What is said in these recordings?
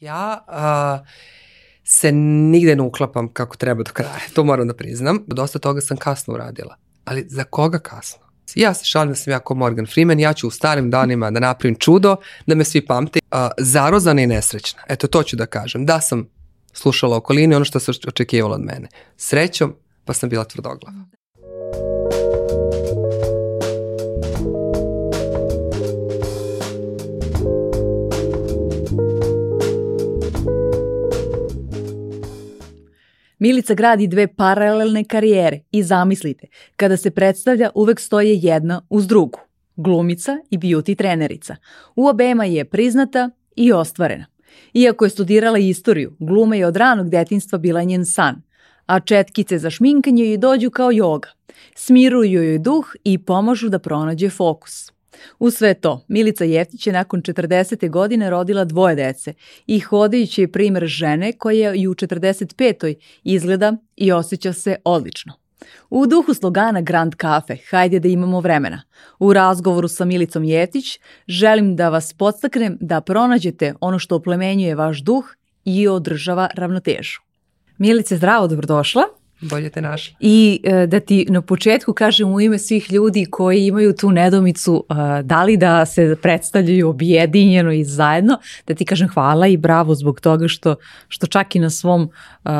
Ja a, se nigde ne uklapam kako treba do kraja, to moram da priznam. Dosta toga sam kasno uradila, ali za koga kasno? Ja se šalim da sam ja ko Morgan Freeman, ja ću u starim danima da napravim čudo, da me svi pamte. A, zarozana i nesrećna, eto to ću da kažem. Da sam slušala okolini ono što se očekivalo od mene. Srećom, pa sam bila tvrdoglava. Thank Milica gradi dve paralelne karijere i zamislite, kada se predstavlja uvek stoje jedna uz drugu. Glumica i beauty trenerica. U obema je priznata i ostvarena. Iako je studirala istoriju, gluma je od ranog detinstva bila njen san, a četkice za šminkanje joj dođu kao joga. Smiruju joj duh i pomažu da pronađe fokus. U sve to, Milica Jeftić je nakon 40. godine rodila dvoje dece i hodajući je primer žene koja i u 45. izgleda i osjeća se odlično. U duhu slogana Grand Cafe, hajde da imamo vremena. U razgovoru sa Milicom Jeftić želim da vas podstaknem da pronađete ono što oplemenjuje vaš duh i održava ravnotežu. Milice, zdravo, dobrodošla. Bolje te našla. I e, da ti na početku kažem u ime svih ljudi koji imaju tu nedomicu e, da li da se predstavljaju objedinjeno i zajedno, da ti kažem hvala i bravo zbog toga što, što čak i na svom uh,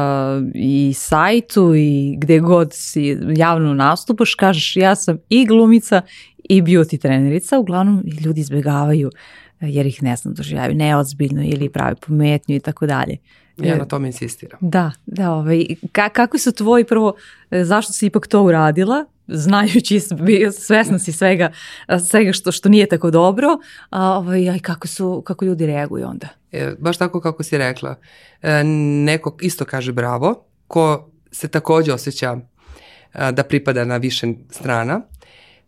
i sajtu i gde god si javno nastupaš kažeš ja sam i glumica i beauty trenerica, uglavnom ljudi izbegavaju jer ih ne znam doživljavaju neozbiljno ili pravi pometnju i tako dalje. Ja e, na tome insistiram. Da, da, ovaj, ka, kako su tvoji prvo, e, zašto si ipak to uradila, znajući, svesna si svega, svega što, što nije tako dobro, a, ovaj, aj, kako, su, kako ljudi reaguju onda? E, baš tako kako si rekla. E, neko isto kaže bravo, ko se takođe osjeća a, da pripada na više strana,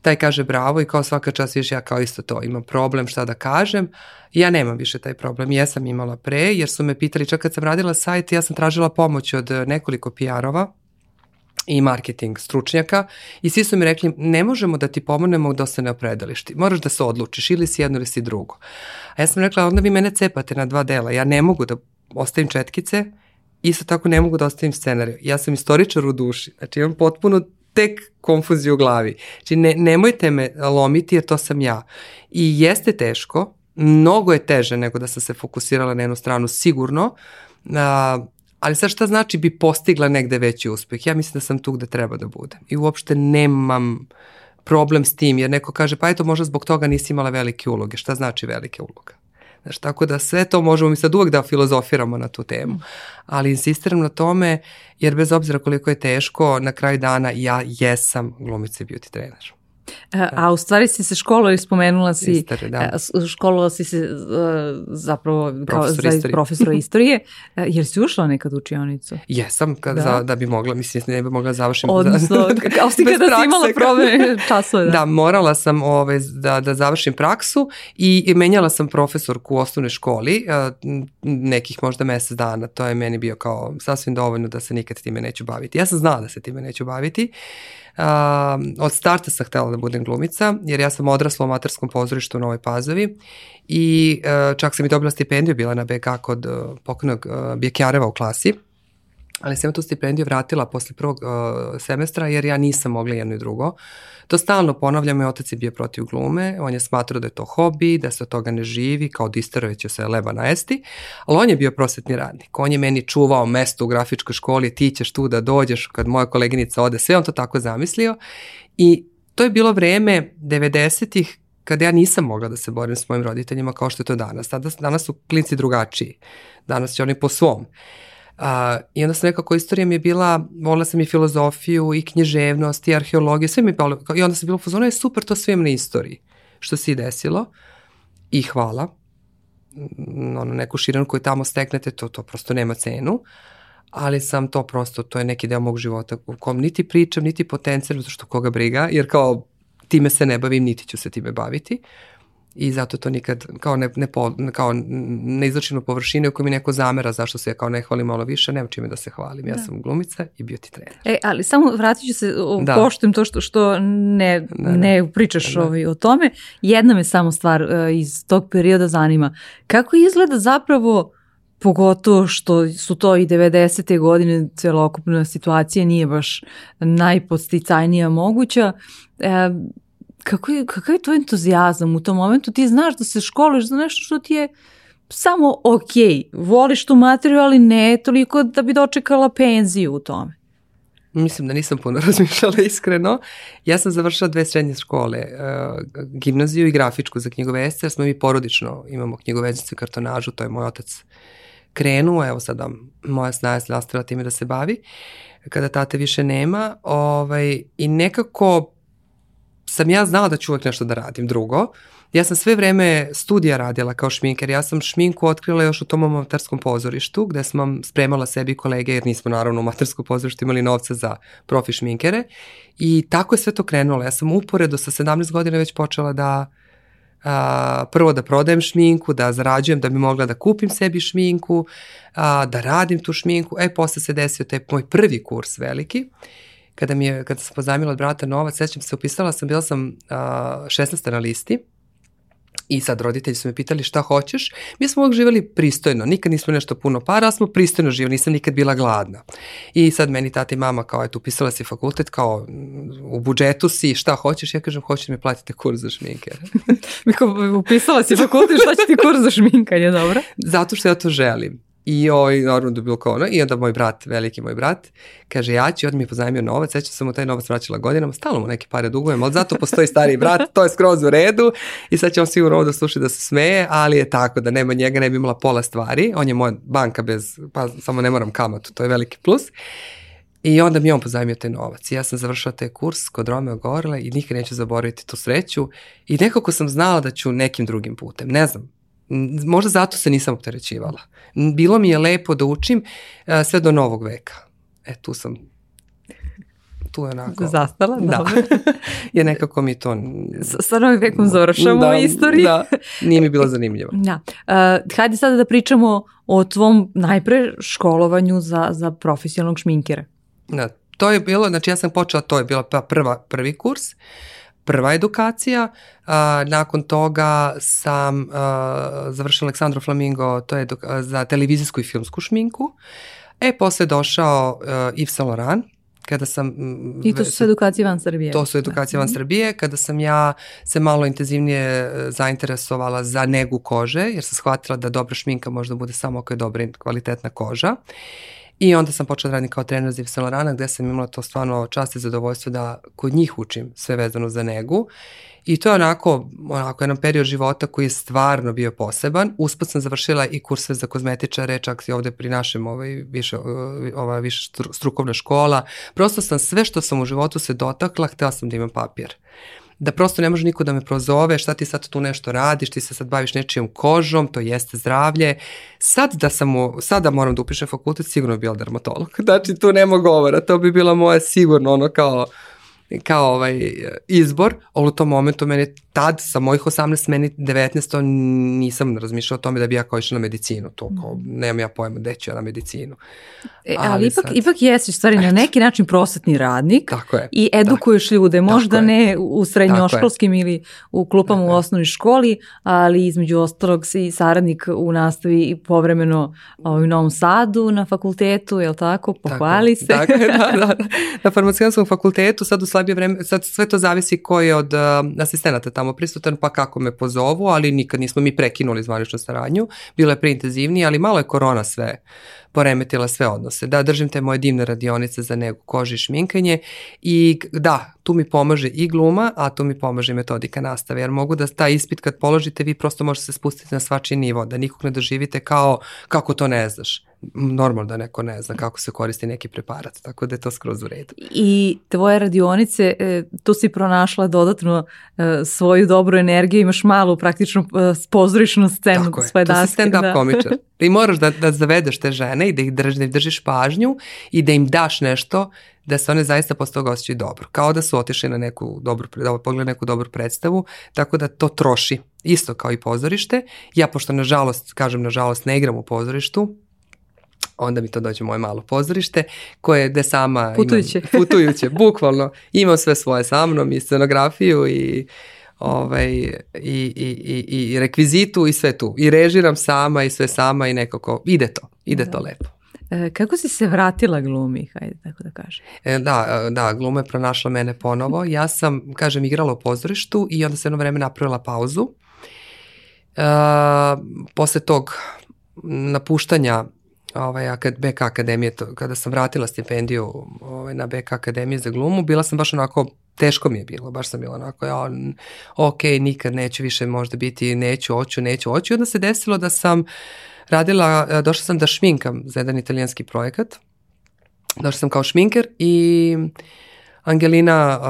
taj kaže bravo i kao svaka čast više ja kao isto to imam problem šta da kažem. Ja nemam više taj problem, jesam ja imala pre jer su me pitali čak kad sam radila sajt ja sam tražila pomoć od e, nekoliko PR-ova i marketing stručnjaka i svi su mi rekli ne možemo da ti pomognemo da se ne opredeliš ti, moraš da se odlučiš ili si jedno ili si drugo. A ja sam rekla onda vi mene cepate na dva dela, ja ne mogu da ostavim četkice, isto tako ne mogu da ostavim scenariju. Ja sam istoričar u duši, znači imam potpuno tek konfuziju u glavi. Znači ne, nemojte me lomiti jer to sam ja. I jeste teško, mnogo je teže nego da sam se fokusirala na jednu stranu sigurno, a, ali sad šta znači bi postigla negde veći uspeh? Ja mislim da sam tu gde treba da budem i uopšte nemam problem s tim jer neko kaže pa eto možda zbog toga nisi imala velike uloge. Šta znači velike uloge? Znaš, tako da sve to možemo mi sad uvek da filozofiramo na tu temu. Ali insistiram na tome, jer bez obzira koliko je teško, na kraju dana ja jesam glumica i beauty trener. E, da. A u stvari si se školovali, spomenula si, Istar, da. E, školovala si se e, zapravo kao profesor za istorije. profesora istorije, jer si ušla nekad u učionicu? Jesam, kad, da. Za, da bi mogla, mislim, ne bi mogla da završim. Odnosno, za, kao si kada si imala problem časove. Da. da, morala sam ove, ovaj, da, da završim praksu i, i menjala sam profesorku u osnovnoj školi, nekih možda mesec dana, to je meni bio kao sasvim dovoljno da se nikad time neću baviti. Ja sam znala da se time neću baviti, a, od starta sam htela da budem glumica, jer ja sam odrasla u amaterskom pozorištu u Novoj Pazovi i a, e, čak sam i dobila stipendiju, bila na BK kod a, e, pokojnog a, e, Bjekjareva u klasi ali sam tu stipendiju vratila posle prvog uh, semestra jer ja nisam mogla jedno i drugo. To stalno ponavljam, moj otac je bio protiv glume, on je smatrao da je to hobi, da se od toga ne živi, kao disterove će se leba najesti, ali on je bio prosvetni radnik. On je meni čuvao mesto u grafičkoj školi, ti ćeš tu da dođeš kad moja koleginica ode, sve on to tako zamislio i to je bilo vreme 90-ih kada ja nisam mogla da se borim s mojim roditeljima kao što je to danas. Danas, danas su klinci drugačiji. Danas će oni po svom. Uh, A, I onda sam nekako, istorija mi je bila, volila sam i filozofiju i književnost i arheologiju, sve mi je bilo, i onda sam bila u je super, to sve na istoriji, što se i desilo. I hvala, mm, ono, neku širinu koju tamo steknete, to, to prosto nema cenu ali sam to prosto, to je neki deo mog života u kom niti pričam, niti potenciram, zato što koga briga, jer kao time se ne bavim, niti ću se time baviti. Uh, i zato to nikad kao ne, ne, po, kao ne izračinu površine u kojoj mi neko zamera zašto se ja kao ne hvalim malo više, nema čime da se hvalim. Ja da. sam glumica i beauty trener. E, ali samo vratit ću se, o, da. poštujem to što, što ne, da, da. ne pričaš da. ovaj, o tome. Jedna me samo stvar uh, iz tog perioda zanima. Kako izgleda zapravo pogotovo što su to i 90. godine celokupna situacija nije baš najposticajnija moguća. E, kako je, kakav je tvoj entuzijazam u tom momentu? Ti znaš da se školuješ za nešto što ti je samo ok, voliš tu materiju, ali ne toliko da bi dočekala penziju u tome. Mislim da nisam puno razmišljala iskreno. Ja sam završila dve srednje škole, e, gimnaziju i grafičku za knjigovesce, jer smo mi porodično imamo knjigovesnicu i kartonažu, to je moj otac krenuo, evo sada moja snaja je nastavila time da se bavi, kada tate više nema, ovaj, i nekako sam ja znala da ću uvijek nešto da radim drugo. Ja sam sve vrijeme studija radila kao šminker. Ja sam šminku otkrila još u tom amatarskom pozorištu gdje sam spremala sebi kolege jer nismo naravno u amatarskom pozorištu imali novca za profi šminkere. I tako je sve to krenulo. Ja sam uporedo sa 17 godina već počela da a, prvo da prodajem šminku, da zarađujem, da bi mogla da kupim sebi šminku, a, da radim tu šminku. E, posle se desio taj moj prvi kurs veliki kada, mi je, kada sam pozajmila od brata novac, sećam se, upisala sam, bila sam a, 16. na listi, I sad roditelji su me pitali šta hoćeš. Mi smo uvek živjeli pristojno, nikad nismo nešto puno para, ali smo pristojno živjeli, nisam nikad bila gladna. I sad meni tata i mama kao, eto, upisala si fakultet, kao, u budžetu si, šta hoćeš? Ja kažem, hoćeš da mi platite kurs za šminke. Mi kao, upisala si fakultet, šta će ti kurs za šminkanje, dobro? Zato što ja to želim. I ovaj, naravno da bilo kao ono. I onda moj brat, veliki moj brat, kaže ja ću, i onda mi je pozajmio novac, ja ću sam mu taj novac vraćala godinama, stalno mu neke pare dugujem, ali zato postoji stari brat, to je skroz u redu i sad će on sigurno ovo da da se smeje, ali je tako da nema njega, ne bi imala pola stvari, on je moja banka bez, pa samo ne moram kamatu, to je veliki plus. I onda mi je on pozajmio taj novac. I ja sam završila taj kurs kod Romeo Gorla i nikad neću zaboraviti tu sreću. I nekako sam znala da ću nekim drugim putem. Ne znam, Možda zato se nisam opterećivala. Bilo mi je lepo da učim a, e, sve do novog veka. E, tu sam tu je onako... Zastala, da. Dobro. je nekako mi to... Sa, sa novim vekom završamo da, u da, istoriji. Da, nije mi bilo zanimljivo. Da. Uh, hajde sada da pričamo o tvom najpre školovanju za, za profesionalnog šminkera. Da, to je bilo, znači ja sam počela, to je bila pa prva, prvi kurs. Uh, prva edukacija. A, nakon toga sam a, završila Aleksandro Flamingo, to je do, a, za televizijsku i filmsku šminku. E, posle došao a, Yves Saint Laurent, kada sam... I to su edukacije van Srbije. To su edukacije van da. Srbije, kada sam ja se malo intenzivnije e, zainteresovala za negu kože, jer sam shvatila da dobra šminka možda bude samo ako je dobra i kvalitetna koža. Uh, I onda sam počela da radim kao trener za Yves Saint Laurent, gde sam imala to stvarno čast i zadovoljstvo da kod njih učim sve vezano za negu. I to je onako, onako jedan period života koji je stvarno bio poseban. Usput sam završila i kurse za kozmetičare, čak i ovde pri našem ovaj, više, ova više strukovna škola. Prosto sam sve što sam u životu se dotakla, htela sam da imam papir da prosto ne može niko da me prozove, šta ti sad tu nešto radiš, ti se sad baviš nečijom kožom, to jeste zdravlje. Sad da sam, u, sad da moram da upišem fakultet, sigurno bi bila dermatolog. Znači, tu nema govora, to bi bila moja sigurno ono kao kao ovaj, izbor, ali u tom momentu meni tad, sa mojih 18, meni 19, nisam razmišljao o tome da bi ja kao išla na medicinu, to kao, mhm. nemam ja pojma gde ću ja na medicinu. E, ali, ali ipak, sad... ipak jesi, stvari, na neki način prosvetni radnik tako je, i edukuješ tako, ljude, možda tako ne u srednjoškolskim ili u klupama tako u osnovnoj školi, ali između ostalog si saradnik u nastavi i povremeno ovaj, u Novom Sadu na fakultetu, je li tako? Pohvali tako, se. Tako, da, da, da. Na farmacijonskom fakultetu sad u slabije vreme, sad sve to zavisi ko je od uh, asistenata tamo prisutan, pa kako me pozovu, ali nikad nismo mi prekinuli zvaničnu saradnju, bilo je preintenzivnija, ali malo je korona sve poremetila sve odnose. Da, držim te moje divne radionice za nego kože i šminkanje i da, tu mi pomaže i gluma, a tu mi pomaže i metodika nastave, jer mogu da taj ispit kad položite, vi prosto možete se spustiti na svačiji nivo, da nikog ne doživite kao kako to ne znaš normalno da neko ne zna kako se koristi neki preparat, tako da je to skroz u redu. I tvoje radionice, e, tu si pronašla dodatno e, svoju dobru energiju, imaš malu praktičnu e, pozorišnu scenu. Tako je, tu si stand-up da. komičar. Ti moraš da, da zavedeš te žene i da ih držiš, da im držiš pažnju i da im daš nešto da se one zaista posle toga osjećaju dobro. Kao da su otišli na neku dobru, da pogled neku dobru predstavu, tako da to troši. Isto kao i pozorište. Ja, pošto nažalost, kažem nažalost, ne igram u pozorištu, onda mi to dođe moje malo pozorište koje gde sama putujuće, imam, putujuće bukvalno imam sve svoje sa mnom i scenografiju i ovaj, i, i, i, i rekvizitu i sve tu. I režiram sama i sve sama i nekako ide to, ide da. to lepo. E, kako si se vratila glumi, hajde tako da kažem? E, da, e, da, gluma je pronašla mene ponovo. Ja sam, kažem, igrala u pozorištu i onda sam jedno vreme napravila pauzu. E, posle tog napuštanja ovaj, akad, BK akademije, to, kada sam vratila stipendiju ovaj, na BK akademiji za glumu, bila sam baš onako, teško mi je bilo, baš sam bila onako, ja, ok, nikad neću više možda biti, neću, oću, neću, oću. I onda se desilo da sam radila, e, došla sam da šminkam za jedan italijanski projekat, došla sam kao šminker i Angelina,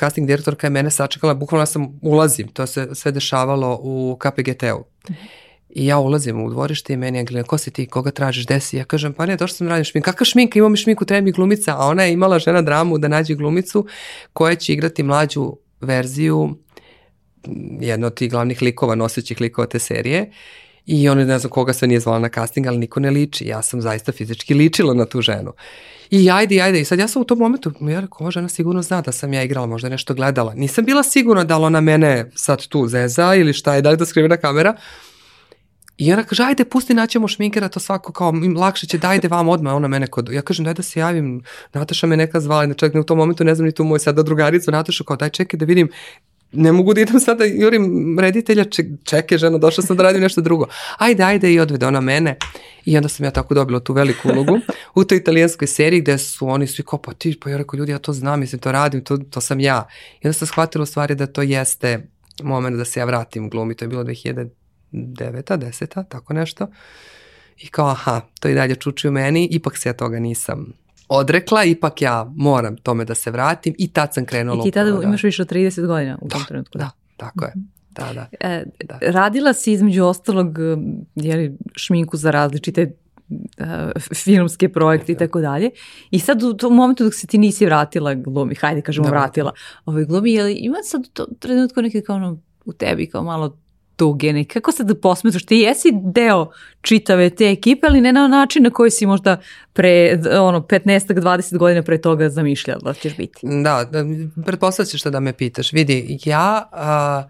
casting direktorka je mene sačekala, bukvalno sam ulazim, to se sve dešavalo u KPGT-u. Mm -hmm. I ja ulazim u dvorište i meni je gleda, ko si ti, koga tražiš, gde si? Ja kažem, pa ne, došla sam da radim šminka. Kakva šminka, imam šminku, treba mi glumica. A ona je imala žena dramu da nađe glumicu koja će igrati mlađu verziju mm, jedna od tih glavnih likova, nosećih likova te serije. I ona ne znam koga sve nije zvala na casting, ali niko ne liči. Ja sam zaista fizički ličila na tu ženu. I ajde, ajde. I sad ja sam u tom momentu, ja rekao, ova žena sigurno zna da sam ja igrala, možda nešto gledala. Nisam bila sigurna da li ona mene sad tu zeza ili šta je, da li da skrivena na kamera I ona kaže, ajde, pusti, naćemo šminkera, to svako kao, im lakše će, dajde vam odmah, ona mene kod, ja kažem, daj da se javim, Nataša me neka zvala, ne čovjek, ne u tom momentu, ne znam ni tu moju sada drugaricu, Nataša kao, daj čekaj da vidim, ne mogu da idem sada, jurim reditelja, čekaj žena, došla sam da radim nešto drugo. Ajde, ajde i odvede ona mene. I onda sam ja tako dobila tu veliku ulogu u toj italijanskoj seriji gde su oni svi kao pa ti, pa ja rekao ljudi ja to znam, mislim to radim, to, to sam ja. I onda sam shvatila u stvari da to jeste moment da se ja vratim glumi, to je bilo 2000 deveta, deseta, tako nešto. I kao, aha, to i dalje čuči u meni, ipak se ja toga nisam odrekla, ipak ja moram tome da se vratim i tad sam krenula. I ti tada da. imaš više od 30 godina u da, tom trenutku. Da, da tako je. Mhm. Da, da, e, da. Radila si između ostalog um, jeli, šminku za različite uh, filmske projekte i tako dalje. I sad u tom momentu dok se ti nisi vratila glumi, hajde kažemo da, vratila, ovaj glumi, je li ima sad to trenutko neke kao ono, u tebi kao malo Tugeni. Kako se da posmetaš? Ti jesi deo čitave te ekipe, ali ne na način na koji si možda pre ono, 15-20 godina pre toga zamišljala da ćeš biti. Da, da pretpostavljaš da me pitaš. Vidi, ja... A,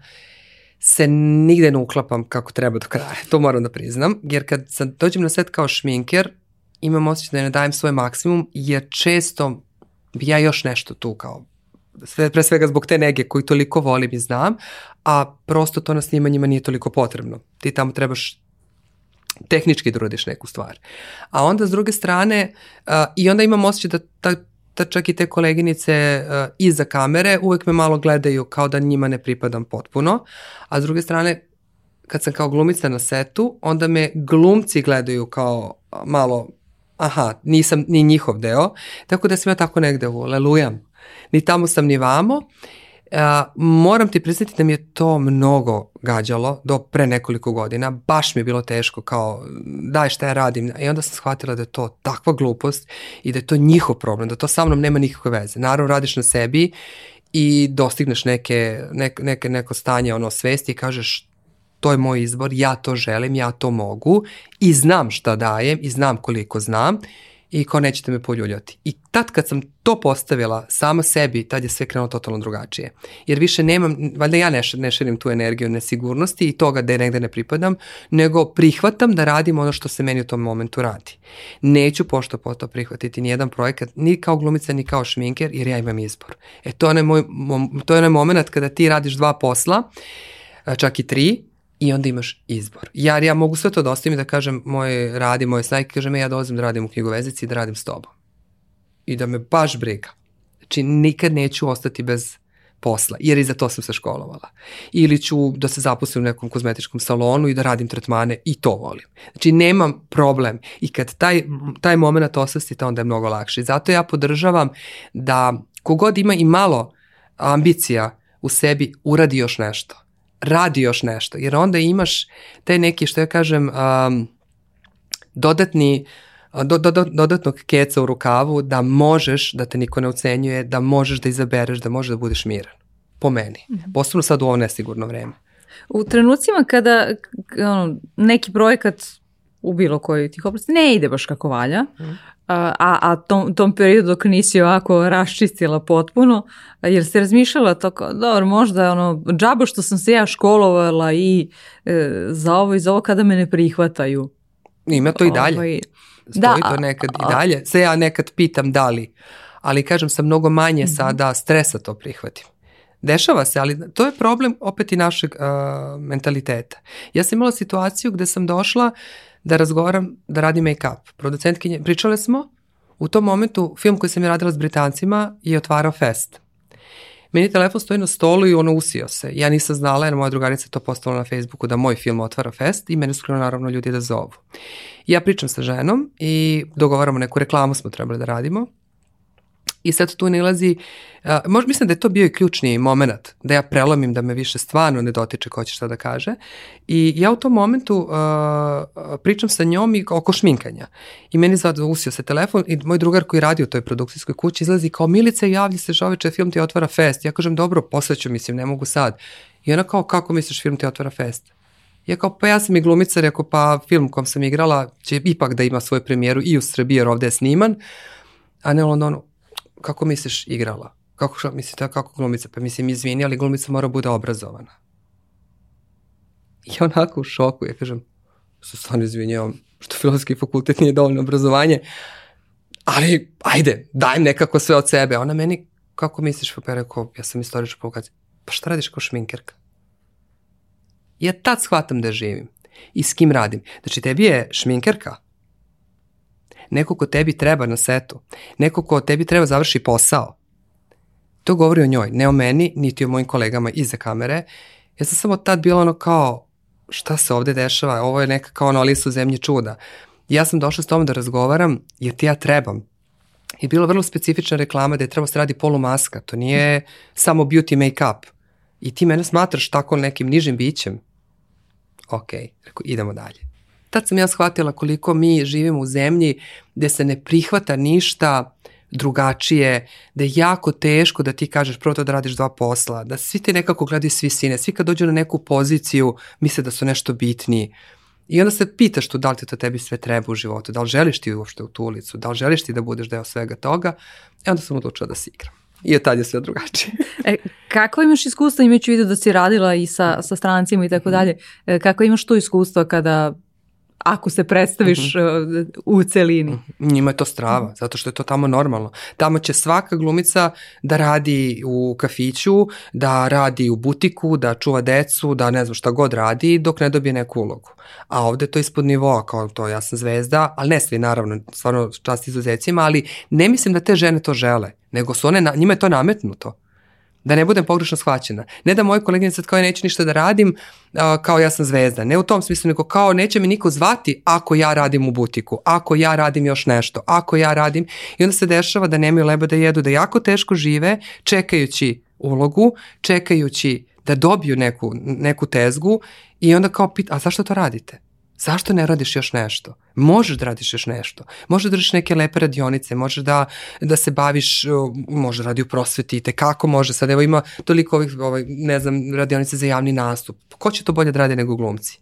se nigde ne uklapam kako treba do kraja. To moram da priznam, jer kad sam, dođem na set kao šminker, imam osjećaj da ne dajem svoj maksimum, jer često bi ja još nešto tu kao sve, pre svega zbog te nege koju toliko volim i znam, a prosto to na snimanjima nije toliko potrebno. Ti tamo trebaš tehnički da uradiš neku stvar. A onda s druge strane, uh, i onda imam osjećaj da ta, ta da čak i te koleginice uh, iza kamere uvek me malo gledaju kao da njima ne pripadam potpuno, a s druge strane, kad sam kao glumica na setu, onda me glumci gledaju kao malo, aha, nisam ni njihov deo, tako da sam ja tako negde u ni tamo sam ni vamo. Moram ti priznati da mi je to mnogo gađalo do pre nekoliko godina. Baš mi je bilo teško kao daj šta ja radim. I onda sam shvatila da je to takva glupost i da je to njihov problem, da to sa mnom nema nikakve veze. Naravno radiš na sebi i dostigneš neke, neke, neke, neko stanje ono svesti i kažeš to je moj izbor, ja to želim, ja to mogu i znam šta dajem i znam koliko znam i kao nećete me poljuljati. I tad kad sam to postavila sama sebi, tad je sve krenulo totalno drugačije. Jer više nemam, valjda ja ne, ne širim tu energiju nesigurnosti i toga da je negde ne pripadam, nego prihvatam da radim ono što se meni u tom momentu radi. Neću pošto poto prihvatiti nijedan projekat, ni kao glumica, ni kao šminker, jer ja imam izbor. E to je onaj, moj, to je onaj moment kada ti radiš dva posla, čak i tri, i onda imaš izbor. Ja, ja mogu sve to da ostavim da kažem moj radi, moje snajke, kažem e, ja dolazim da radim u knjigovezici i da radim s tobom. I da me baš briga. Znači nikad neću ostati bez posla, jer i za to sam se školovala. Ili ću da se zaposlim u nekom kozmetičkom salonu i da radim tretmane i to volim. Znači nemam problem i kad taj, taj moment to onda je mnogo lakše. Zato ja podržavam da kogod ima i malo ambicija u sebi uradi još nešto radi još nešto, jer onda imaš te neki, što ja kažem, um, dodatni do, do, dodatnog keca u rukavu da možeš da te niko ne ucenjuje, da možeš da izabereš, da možeš da budeš miran. Po meni. Mhm. Posebno sad u ovo nesigurno vreme. U trenucima kada ono, neki projekat u bilo kojoj tih oblasti ne ide baš kako valja, mm a, a tom, tom periodu dok nisi ovako raščistila potpuno, jer si razmišljala tako, dobro, možda ono, džaba što sam se ja školovala i e, za ovo i za ovo kada me ne prihvataju. Ima to i ovaj, dalje. Ovaj, Stoji da, to nekad a, a, i dalje. Se ja nekad pitam da li, ali kažem sa mnogo manje mm-hmm. sada stresa to prihvatim. Dešava se, ali to je problem opet i našeg uh, mentaliteta. Ja sam imala situaciju gde sam došla uh, da razgovaram da radim make-up. Producentkinje, pričale smo, u tom momentu film koji sam ja radila s Britancima je otvarao fest. Meni telefon stoji na stolu i ono usio se. Ja nisam znala jer moja drugarica to postala na Facebooku da moj film otvara fest i mene su naravno ljudi da zovu. Ja pričam sa ženom i dogovaramo neku reklamu smo trebali da radimo I sad tu nalazi, uh, mislim da je to bio i ključni moment, da ja prelomim da me više stvarno ne dotiče ko će šta da kaže. I ja u tom momentu uh, pričam sa njom i oko šminkanja. I meni usio se telefon i moj drugar koji radi u toj produkcijskoj kući izlazi kao Milice, javlji se žoveče, film ti otvara fest. Ja kažem dobro, posle mislim, ne mogu sad. I ona kao, kako misliš film ti otvara fest? Ja kao, pa ja sam i glumica, rekao, pa film kom sam igrala će ipak da ima svoju premijeru i u Srbiji jer ovde je sniman, a ne u Londonu kako misliš igrala? Kako, šta, mislim, ta, kako glumica? Pa mislim, izvini, ali glumica mora bude obrazovana. I onako u šoku, ja kažem, se stvarno izvinjavam što filozofski fakultet nije dovoljno obrazovanje, ali ajde, dajem nekako sve od sebe. Ona meni, kako misliš, pa rekao, ja sam istoričar publikacija. Pa šta radiš kao šminkerka? Ja tad shvatam da živim i s kim radim. Znači, tebi je šminkerka neko ko tebi treba na setu, neko ko tebi treba završi posao. To govori o njoj, ne o meni, niti o mojim kolegama iza kamere. Ja sam samo tad bila ono kao, šta se ovde dešava, ovo je neka kao ono Alisa u zemlji čuda. Ja sam došla s tom da razgovaram, jer ti ja trebam. I bila vrlo specifična reklama da je trebao da se radi polumaska, to nije samo beauty make-up. I ti mene smatraš tako nekim nižim bićem. Ok, reko, idemo dalje. Tad sam ja shvatila koliko mi živimo u zemlji gde se ne prihvata ništa drugačije, da je jako teško da ti kažeš prvo to da radiš dva posla, da svi te nekako gledaju svi sine, svi kad dođu na neku poziciju misle da su nešto bitniji. I onda se pitaš tu da li ti to tebi sve treba u životu, da li želiš ti uopšte u tu ulicu, da li želiš ti da budeš deo svega toga. I e, onda sam odlučila da se igram. I od tad je sve drugačije. e, kako imaš iskustva, imajući vidu da si radila i sa, sa strancima i tako mhm. dalje, e, kako imaš to iskustvo kada ako se predstaviš mhm. uh -huh. u celini. Mhm. Njima je to strava, zato što je to tamo normalno. Tamo će svaka glumica da radi u kafiću, da radi u butiku, da čuva decu, da ne znam šta god radi, dok ne dobije neku ulogu. A ovde to je ispod nivoa, kao to ja sam zvezda, ali ne svi naravno, stvarno čast izuzecima, ali ne mislim da te žene to žele, nego su one, njima je to nametnuto. Da ne budem pogrešno shvaćena. Ne da moje koleginice sad kao ja neću ništa da radim, kao ja sam zvezda. Ne u tom smislu, nego kao neće me niko zvati ako ja radim u butiku, ako ja radim još nešto, ako ja radim. I onda se dešava da nemaju leba da jedu, da jako teško žive čekajući ulogu, čekajući da dobiju neku, neku tezgu i onda kao pita, a zašto to radite? Zašto ne radiš još nešto? Možeš da radiš još nešto. Možeš da radiš neke lepe radionice, možeš da, da se baviš, može radi u prosveti i tekako može. Sad evo ima toliko ovih, ovaj, ne znam, radionice za javni nastup. Ko će to bolje da radi nego glumci?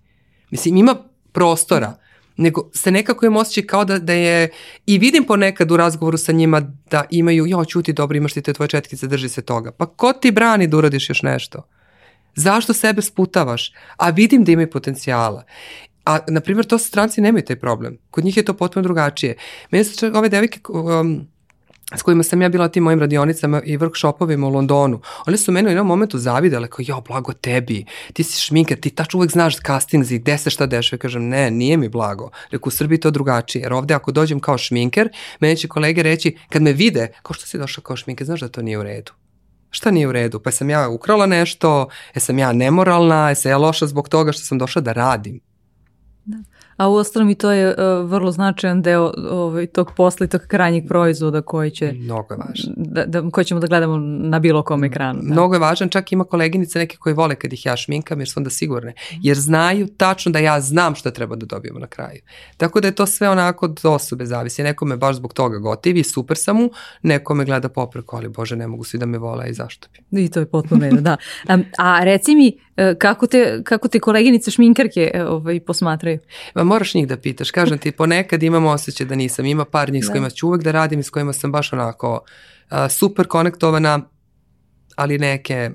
Mislim, ima prostora, nego se nekako im osjećaj kao da, da je, i vidim ponekad u razgovoru sa njima da imaju, jo, ćuti, dobro, imaš ti te tvoje četkice, drži se toga. Pa ko ti brani da uradiš još nešto? Zašto sebe sputavaš? A vidim da imaju potencijala. A, na primjer, to stranci nemaju taj problem. Kod njih je to potpuno drugačije. Meni se čak ove devike um, s kojima sam ja bila na tim mojim radionicama i workshopovima u Londonu, one su mene u jednom momentu zavidele kao, ja, blago tebi, ti si šminka, ti tač uvek znaš castings i gde se šta dešava. Kažem, ne, nije mi blago. Reku, u Srbiji to drugačije, jer ovde ako dođem kao šminker, mene će kolege reći, kad me vide, kao što si došao kao šminker, znaš da to nije u redu šta nije u redu? Pa sam ja ukrala nešto, jesam ja nemoralna, jesam ja loša zbog toga što sam došla da radim a u ostalom i to je uh, vrlo značajan deo ovaj, tog posla i tog krajnjeg proizvoda koji će... Mnogo je važan. Da, da, koji ćemo da gledamo na bilo kom ekranu. Da. Mnogo je važan, čak ima koleginice neke koje vole kad ih ja šminkam jer su onda sigurne. Jer znaju tačno da ja znam šta treba da dobijemo na kraju. Tako da je to sve onako od osobe zavisi. Nekome baš zbog toga gotivi, super sam mu, nekome gleda popreko, ali bože ne mogu svi da me vole i zašto bi. I to je potpuno jedno, da. A, a reci mi e, kako te, kako te koleginice šminkarke e, ovaj, posmatraju? moraš njih da pitaš. Kažem ti, ponekad imam osjećaj da nisam. Ima par njih s da. kojima ću uvek da radim i s kojima sam baš onako uh, super konektovana, ali neke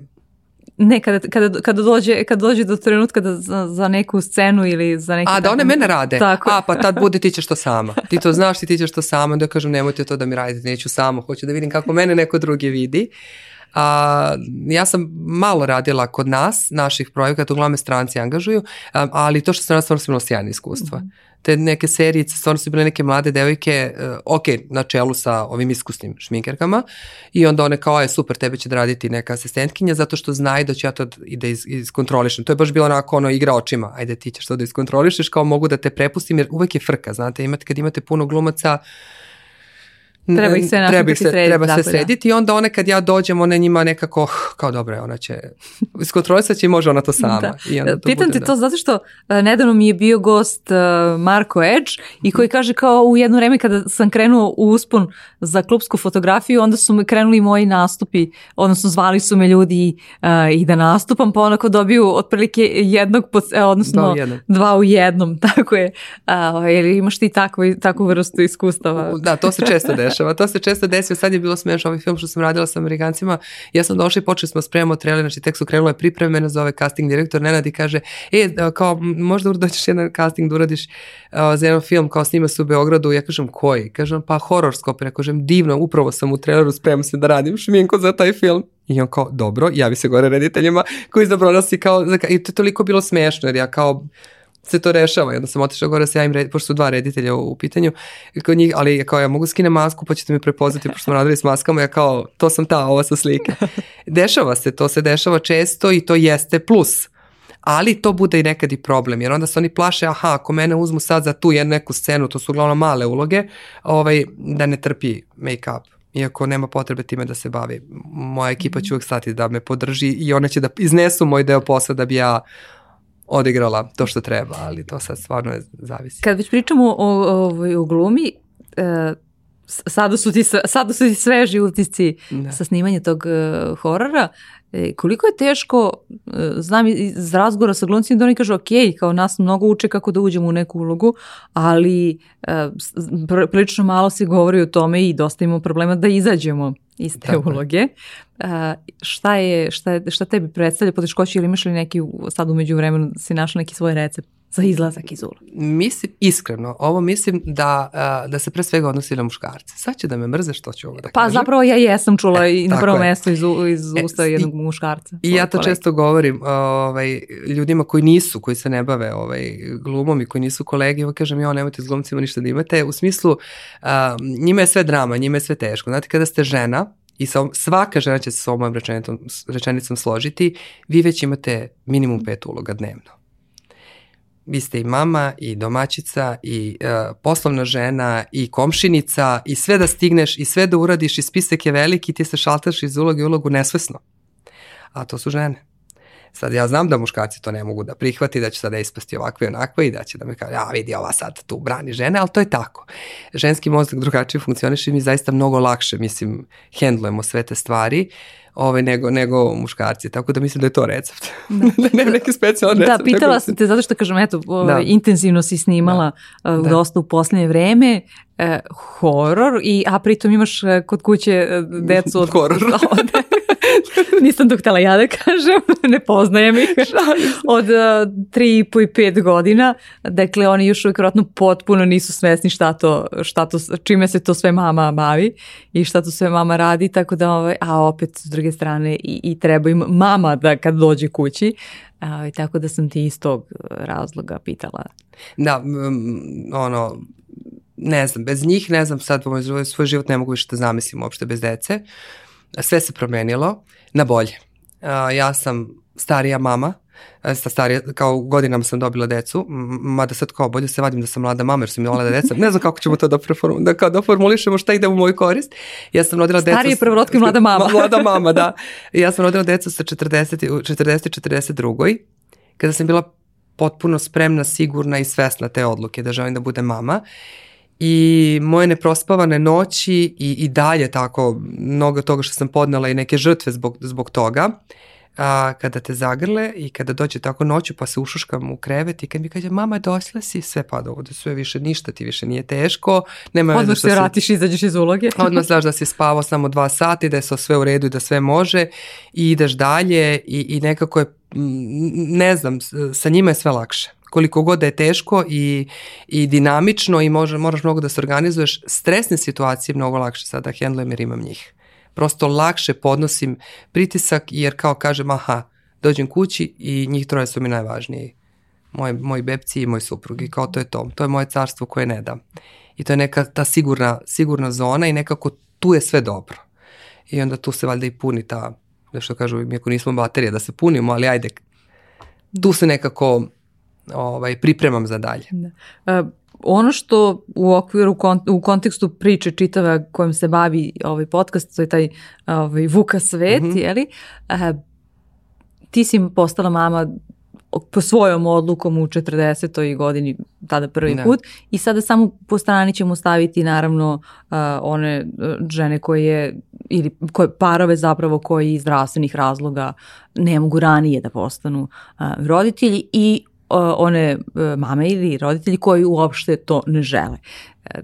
ne, kada, kada, kada, dođe, kada dođe do trenutka da za, za neku scenu ili za neki... A da one mene rade. Tako. A pa tad bude ti ćeš to sama. Ti to znaš i ti ćeš to sama. Da kažem nemojte to da mi radite, neću samo. Hoću da vidim kako mene neko drugi vidi. A, ja sam malo radila kod nas, naših projekata, uglavnom stranci angažuju, ali to što sam radila stvarno sam imala sjajne iskustva. Mm -hmm. Te neke serijice, stvarno su bile neke mlade devojke, e, ok, na čelu sa ovim iskusnim šminkerkama i onda one kao, je super, tebe će da raditi neka asistentkinja zato što znaju da ću ja to i da iz, iskontrolišem. To je baš bilo onako ono igra očima, ajde ti ćeš to da iskontrolišeš, kao mogu da te prepustim jer uvek je frka, znate, imate, kad imate puno glumaca, Treba ih se treba, se, srediti, treba se da. srediti i onda one kad ja dođem, one njima nekako, oh, kao dobro je, ona će iskontrolisat će i može ona to sama. Da. I onda to Pitam te da. to zato što e, nedavno mi je bio gost e, Marko Edge i koji kaže kao u jedno vreme kada sam krenuo u uspon za klubsku fotografiju, onda su me krenuli moji nastupi, odnosno zvali su me ljudi e, i da nastupam, pa onako dobiju otprilike jednog, odnosno dva u jednom, dva u jednom tako je. Uh, ili ovaj, imaš ti takvu, takvu vrstu iskustava? Da, to se često dešava dešava. To se često desio, sad je bilo smešno ovaj film što sam radila sa Amerikancima. Ja sam došla i počeli smo da spremamo trailer, znači tek su krenula je pripreme, mene zove casting direktor Nenad i kaže, e, kao, možda dođeš jedan casting da uradiš uh, za jedan film, kao snima se u Beogradu, ja kažem, koji? Kažem, pa horror skopira, kažem, divno, upravo sam u traileru, spremam se da radim šminku za taj film. I on kao, dobro, javi se gore rediteljima koji izabrao nas i kao, i to je toliko bilo smešno, jer ja kao, se to rešava i onda sam otišao gore da sa ja im, red, pošto su dva reditelja u, u pitanju, kod njih, ali kao ja mogu da skine masku pa ćete me prepoznati pošto smo radili s maskama, ja kao to sam ta, ova sa slike. Dešava se, to se dešava često i to jeste plus ali to bude i nekad i problem, jer onda se oni plaše, aha, ako mene uzmu sad za tu jednu neku scenu, to su uglavnom male uloge, ovaj, da ne trpi make-up iako nema potrebe time da se bavi. Moja ekipa mhm. će uvek stati da me podrži i ona će da iznesu moj deo posla da bi ja odigrala to što treba, ali to sad stvarno je zavisi. Kad već pričamo o, o, ovaj, o glumi, e, sada, su ti, sada su ti sveži utisci da. sa snimanja tog e, horora. E, koliko je teško, e, znam iz razgovora sa glumcima da oni kažu ok, kao nas mnogo uče kako da uđemo u neku ulogu, ali e, prilično malo se govori o tome i dosta imamo problema da izađemo iste Tako uloge. A, šta, je, šta, je, šta tebi predstavlja poteškoće ili imaš li neki, sad umeđu vremenu si našao neki svoj recept za izlazak iz ula? Mislim, iskreno, ovo mislim da, da se pre svega odnosi na muškarce. Sad će da me mrze što ću ovo da pa, kažem. Pa zapravo ja jesam čula e, i na prvo mesto iz, iz e, usta jednog muškarca. I ja to kolegi. često govorim ovaj, ljudima koji nisu, koji se ne bave ovaj, glumom i koji nisu kolegi, ovaj, kažem ja nemojte s glumcima ništa da imate. U smislu, njima je sve drama, njima je sve teško. Znate, kada ste žena, i sa, svaka žena će se s ovom rečenicom, rečenicom složiti, vi već imate minimum pet uloga dnevno vi ste i mama i domaćica i e, poslovna žena i komšinica i sve da stigneš i sve da uradiš i spisak je veliki ti se šaltaš iz uloge u ulogu nesvesno. A to su žene. Sad ja znam da muškarci to ne mogu da prihvati, da će sada ispasti ovakve i onakve i da će da me kaže, ja vidi ova sad tu brani žene, ali to je tako. Ženski mozak drugačije funkcioniše i mi zaista mnogo lakše, mislim, hendlujemo sve te stvari ovaj, nego, nego muškarci, tako da mislim da je to recept. Da, da neki da, specijalni recept. Da, pitala sam te zato što kažem, eto, ovaj, da. intenzivno si snimala da. Uh, dosta u poslednje vreme, uh, horor, i, a pritom imaš uh, kod kuće decu od... Horor. od, Nisam to htela ja da kažem, ne poznajem ih od e, tri i po i pet godina. Dakle, oni još uvijek vjerojatno potpuno nisu svesni šta to, šta to, čime se to sve mama bavi i šta to sve mama radi, tako da, ovaj, a opet s druge strane i, i treba im mama da kad dođe kući, a, tako da sam ti iz tog razloga pitala. Da, um, ono, ne znam, bez njih ne znam sad svoj život ne mogu više da zamislim uopšte bez dece sve se promenilo na bolje. Ja sam starija mama, e, sa starije, kao godinama sam dobila decu, mada sad kao bolje se vadim da sam mlada mama jer sam imala deca, ne znam kako ćemo to da, preform, da, kao da formulišemo šta ide u moj korist. Ja sam rodila Starije decu... Starije mlada mama. mlada mama, da. Ja sam rodila decu sa 40, 40 42. Kada sam bila potpuno spremna, sigurna i svesna te odluke da želim da budem mama. Uh, i moje neprospavane noći i, i dalje tako mnogo toga što sam podnala i neke žrtve zbog, zbog toga a, kada te zagrle i kada dođe tako noću pa se ušuškam u krevet i kad mi kaže mama dosla si, sve pada da sve više ništa ti više nije teško. Nema Odmah veze što se vratiš i izađeš iz uloge. Odmah znaš da si spavao samo dva sata i da je sve u redu i da sve može i ideš dalje i, i nekako je, ne znam, sa njima je sve lakše koliko god da je teško i, i dinamično i može, moraš mnogo da se organizuješ, stresne situacije mnogo lakše sada hendlujem jer imam njih. Prosto lakše podnosim pritisak jer kao kažem aha, dođem kući i njih troje su mi najvažniji. Moji, moji bebci i moj suprug i kao to je to. To je moje carstvo koje ne dam. I to je neka ta sigurna, sigurna zona i nekako tu je sve dobro. I onda tu se valjda i puni ta, nešto kažu, iako nismo baterije da se punimo, ali ajde, tu se nekako ovaj, pripremam za dalje. Da. A, e, ono što u okviru u kontekstu priče čitave kojom se bavi ovaj podcast, to je taj ovaj Vuka svet, mm -hmm. je li? A, e, ti si postala mama po svojom odlukom u 40. godini, tada prvi ne. Da. put, i sada samo po strani ćemo staviti naravno uh, one žene koje, ili koje, parove zapravo koji iz zdravstvenih razloga ne mogu ranije da postanu uh, roditelji i one e, mame ili roditelji koji uopšte to ne žele.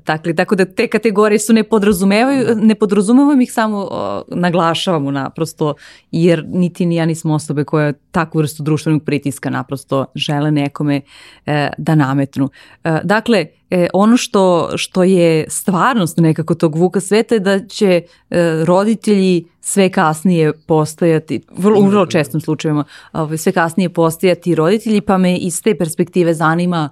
Dakle, tako da te kategorije su ne podrazumevaju, ne podrazumevamo ih samo o, naglašavamo naprosto, jer niti ni ja nismo osobe koje takvu vrstu društvenog pritiska naprosto žele nekome e, da nametnu. E, dakle, e, ono što, što je stvarnost nekako tog vuka sveta je da će e, roditelji sve kasnije postajati, vrlo, u vrlo čestim slučajima, ovaj, sve kasnije postajati roditelji, pa me iz te perspektive zanima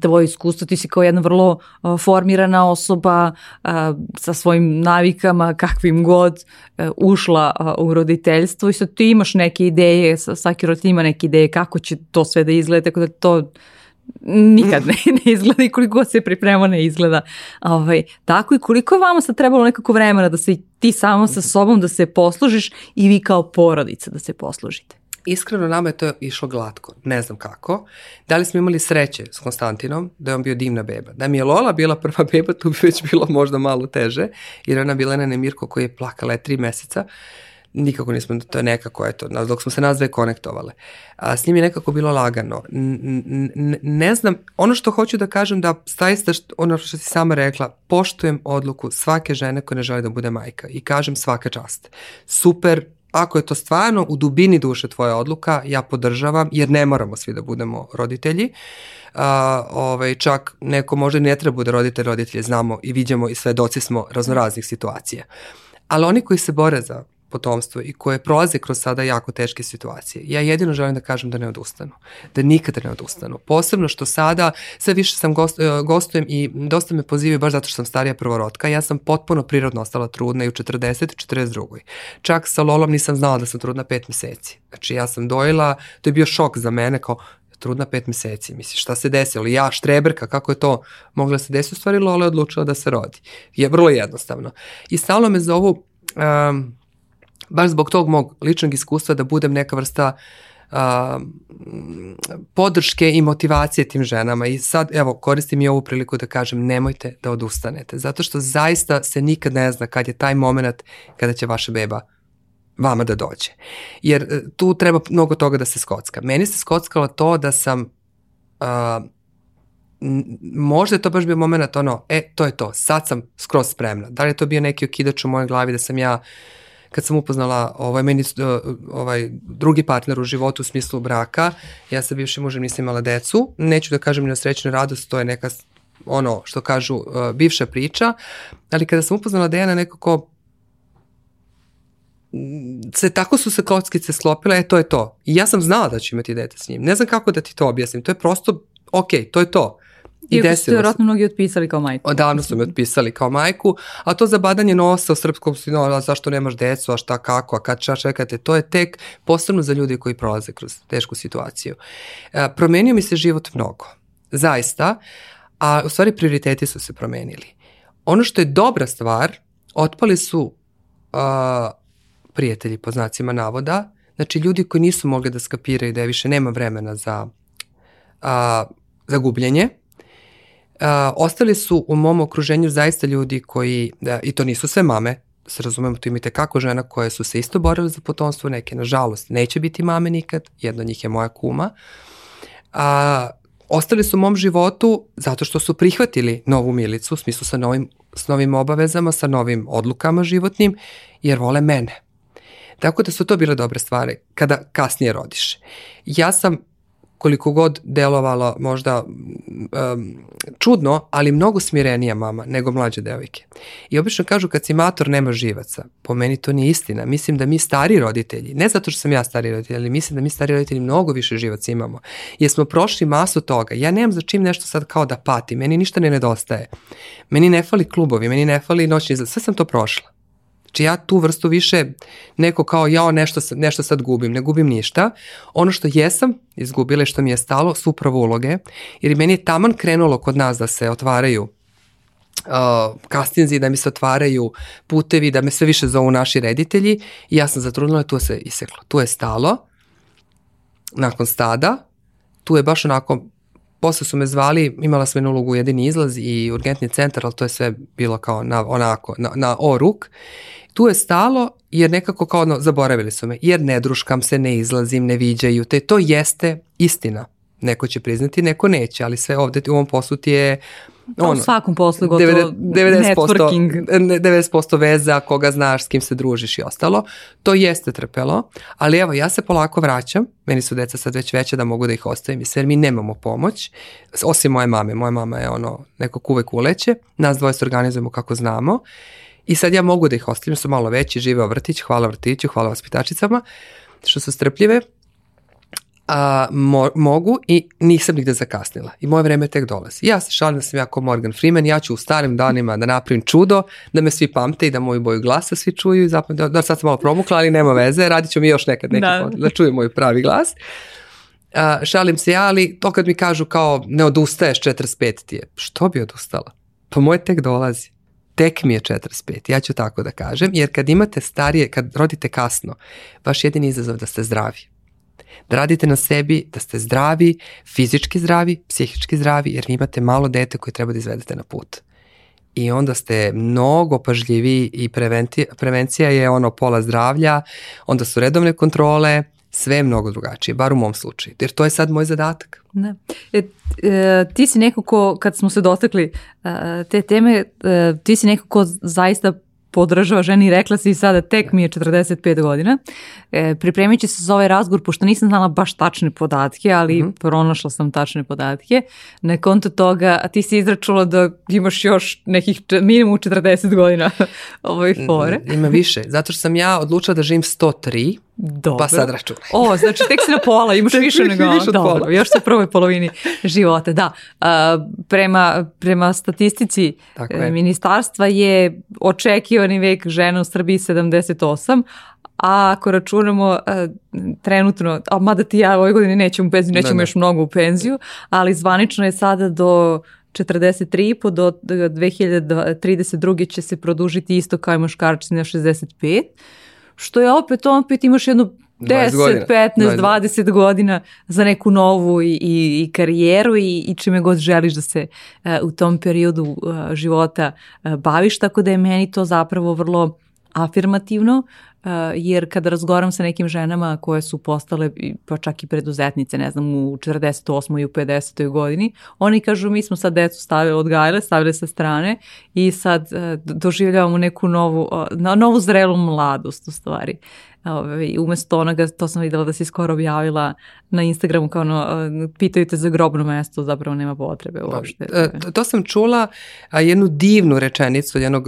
tvoje iskustvo, ti si kao jedna vrlo o, formirana osoba a, sa svojim navikama kakvim god a, e, ušla a, u roditeljstvo i sad ti imaš neke ideje, svaki roditelj ima neke ideje kako će to sve da izgleda, tako da to nikad ne, ne izgleda i koliko se priprema ne izgleda. Ovaj, tako i koliko je vama sad trebalo nekako vremena da se ti samo sa sobom da se poslužiš i vi kao porodica da se poslužite? Iskreno, nama je to išlo glatko, ne znam kako. Da li smo imali sreće s Konstantinom, da je on bio divna beba. Da mi je Lola bila prva beba, tu bi već bilo možda malo teže, jer ona bila na Nemirko koji je plakala je tri meseca. Nikako nismo, to je nekako, eto, dok smo se nas dve konektovale. A, s njim je nekako bilo lagano. N, n, ne znam, ono što hoću da kažem da zaista ono što si sama rekla, poštujem odluku svake žene koja ne želi da bude majka i kažem svaka čast. Super, ako je to stvarno u dubini duše tvoja odluka, ja podržavam, jer ne moramo svi da budemo roditelji. A, ovaj, čak neko možda i ne treba da bude roditelj, roditelje znamo i vidimo i svedoci smo raznoraznih situacija. Ali oni koji se bore za potomstvo i koje prolaze kroz sada jako teške situacije. Ja jedino želim da kažem da ne odustanu, da nikada ne odustanu. Posebno što sada, sve više sam gost, e, gostujem i dosta me pozivaju baš zato što sam starija prvorotka. Ja sam potpuno prirodno ostala trudna i u 40. i 42. Čak sa Lolom nisam znala da sam trudna pet meseci. Znači ja sam dojela, to je bio šok za mene kao trudna pet meseci, misli, šta se desilo, ja, štreberka, kako je to mogla se desiti, u stvari Lola je odlučila da se rodi. Je vrlo jednostavno. I stalno me zovu um, baš zbog tog mog ličnog iskustva da budem neka vrsta Uh, podrške i motivacije tim ženama i sad evo koristim i ovu priliku da kažem nemojte da odustanete zato što zaista se nikad ne zna kad je taj moment kada će vaša beba vama da dođe. Jer e, tu treba mnogo toga da se skocka. Meni se skockalo to da sam uh, možda je to baš bio moment ono, e, to je to, sad sam skroz spremna. Da li je to bio neki okidač u mojoj glavi da sam ja uh, kad sam upoznala ovaj, meni, ovaj, drugi partner u životu u smislu braka, ja sa bivšim mužem nisam imala decu, neću da kažem na srećnu radost, to je neka ono što kažu uh, bivša priča, ali kada sam upoznala Dejana nekako mm, se tako su se kockice sklopile, e to je to. I ja sam znala da ću imati dete s njim. Ne znam kako da ti to objasnim. To je prosto, ok, to je to. I Iako ste vjerojatno mnogi otpisali kao majku. Odavno su me otpisali kao majku, a to za badanje nosa u srpskom sinu, zašto nemaš decu, a šta kako, a kad ča čekate, to je tek posebno za ljude koji prolaze kroz tešku situaciju. E, promenio mi se život mnogo, zaista, a u stvari prioriteti su se promenili. Ono što je dobra stvar, otpali su uh, prijatelji po znacima navoda, znači ljudi koji nisu mogli da skapiraju da je više nema vremena za, uh, za gubljenje, a, ostali su u mom okruženju zaista ljudi koji, a, da, i to nisu sve mame, da se razumemo, tu imate kako žena koje su se isto borile za potomstvo, neke, nažalost, neće biti mame nikad, jedna od njih je moja kuma, a, ostali su u mom životu zato što su prihvatili novu milicu, u smislu sa novim, s novim obavezama, sa novim odlukama životnim, jer vole mene. Tako da su to bile dobre stvari kada kasnije rodiš. Ja sam koliko god delovalo možda um, čudno, ali mnogo smirenija mama nego mlađe devojke. I obično kažu kad si mator nema živaca. Po meni to nije istina. Mislim da mi stari roditelji, ne zato što sam ja stari roditelj, ali mislim da mi stari roditelji mnogo više živaca imamo. Jer smo prošli masu toga. Ja nemam za čim nešto sad kao da pati. Meni ništa ne nedostaje. Meni ne fali klubovi, meni ne fali noćni izlet. Sve sam to prošla. Znači ja tu vrstu više neko kao jao nešto, nešto sad gubim, ne gubim ništa. Ono što jesam izgubila i što mi je stalo su upravo uloge jer meni je taman krenulo kod nas da se otvaraju uh, kastinzi, da mi se otvaraju putevi, da me sve više zovu naši reditelji i ja sam zatrudnila tu se iseklo. Tu je stalo nakon stada, tu je baš onako posle su me zvali, imala sam jednu ulogu jedini izlaz i urgentni centar, ali to je sve bilo kao na, onako, na, na oruk. Tu je stalo jer nekako kao ono, zaboravili su me, jer ne druškam se, ne izlazim, ne viđaju te. To jeste istina. Neko će priznati, neko neće, ali sve ovde u ovom poslu ti je pa ono, u svakom poslu gotovo 90%, networking. 90% veza, koga znaš, s kim se družiš i ostalo. To jeste trpelo, ali evo, ja se polako vraćam, meni su deca sad već veća da mogu da ih ostavim jer mi nemamo pomoć, osim moje mame. Moja mama je ono, nekog uvek uleće, nas dvoje se organizujemo kako znamo I sad ja mogu da ih ostavim, su malo veći, žive o vrtić, hvala vrtiću, hvala vaspitačicama, što su strpljive, a, mo, mogu i nisam nigde zakasnila. I moje vreme tek dolazi. Ja se šalim da sam jako Morgan Freeman, ja ću u starim danima da napravim čudo, da me svi pamte i da moju boju glasa svi čuju. Zapravo, da, da, sad sam malo promukla, ali nema veze, radit ću mi još nekad neki da. Pod, da čuju moj pravi glas. A, šalim se ja, ali to kad mi kažu kao ne odustaješ 45 ti je, što bi odustala? Pa moje tek dolazi tek mi je 45, ja ću tako da kažem, jer kad imate starije, kad rodite kasno, vaš jedini izazov da ste zdravi. Da radite na sebi, da ste zdravi, fizički zdravi, psihički zdravi, jer vi imate malo dete koje treba da izvedete na put i onda ste mnogo pažljivi i prevencija je ono pola zdravlja, onda su redovne kontrole, sve je mnogo drugačije, bar u mom slučaju, jer to je sad moj zadatak. Da. E, e, ti si nekako, kad smo se dotakli e, te teme, e, ti si nekako zaista podržava ženi, rekla si i sada tek mi je 45 godina. E, pripremit ću se za ovaj razgovor, pošto nisam znala baš tačne podatke, ali mm -hmm. pronašla sam tačne podatke. Na konto toga, a ti si izračula da imaš još nekih minimum 40 godina ovoj mm, fore. Mm, ima više, zato što sam ja odlučila da živim 103, pa Dobro. pa sad računaj. o, znači tek si na pola, imaš više nego više Dobro, pola. još se prvoj polovini života, da. A, prema, prema statistici Tako e, je. ministarstva je očekivani vek žena u Srbiji 78, a ako računamo a, e, trenutno, a mada ti ja ove godine nećemo, u penziju, nećemo ne, ne. još mnogo u penziju, ali zvanično je sada do 43,5 do 2032. će se produžiti isto kao i muškarci na 65, što je opet, on opet imaš jednu 10, godina. 15, 20, godina za neku novu i, i, i karijeru i, i čime god želiš da se uh, u tom periodu uh, života uh, baviš, tako da je meni to zapravo vrlo afirmativno Eh, jer kada razgovaram sa nekim ženama koje su postale pa čak i preduzetnice, ne znam, u 48. i u 50. godini, oni kažu mi smo sad decu stavili od gajle, stavili sa strane i sad eh, doživljavamo neku novu, novu zrelu mladost u stvari. Ove, ovaj, umesto onoga, to sam videla da si skoro objavila na Instagramu kao ono, eh, pitaju te za grobno mesto, zapravo nema potrebe pa, uopšte. To, to sam čula jednu divnu rečenicu jednog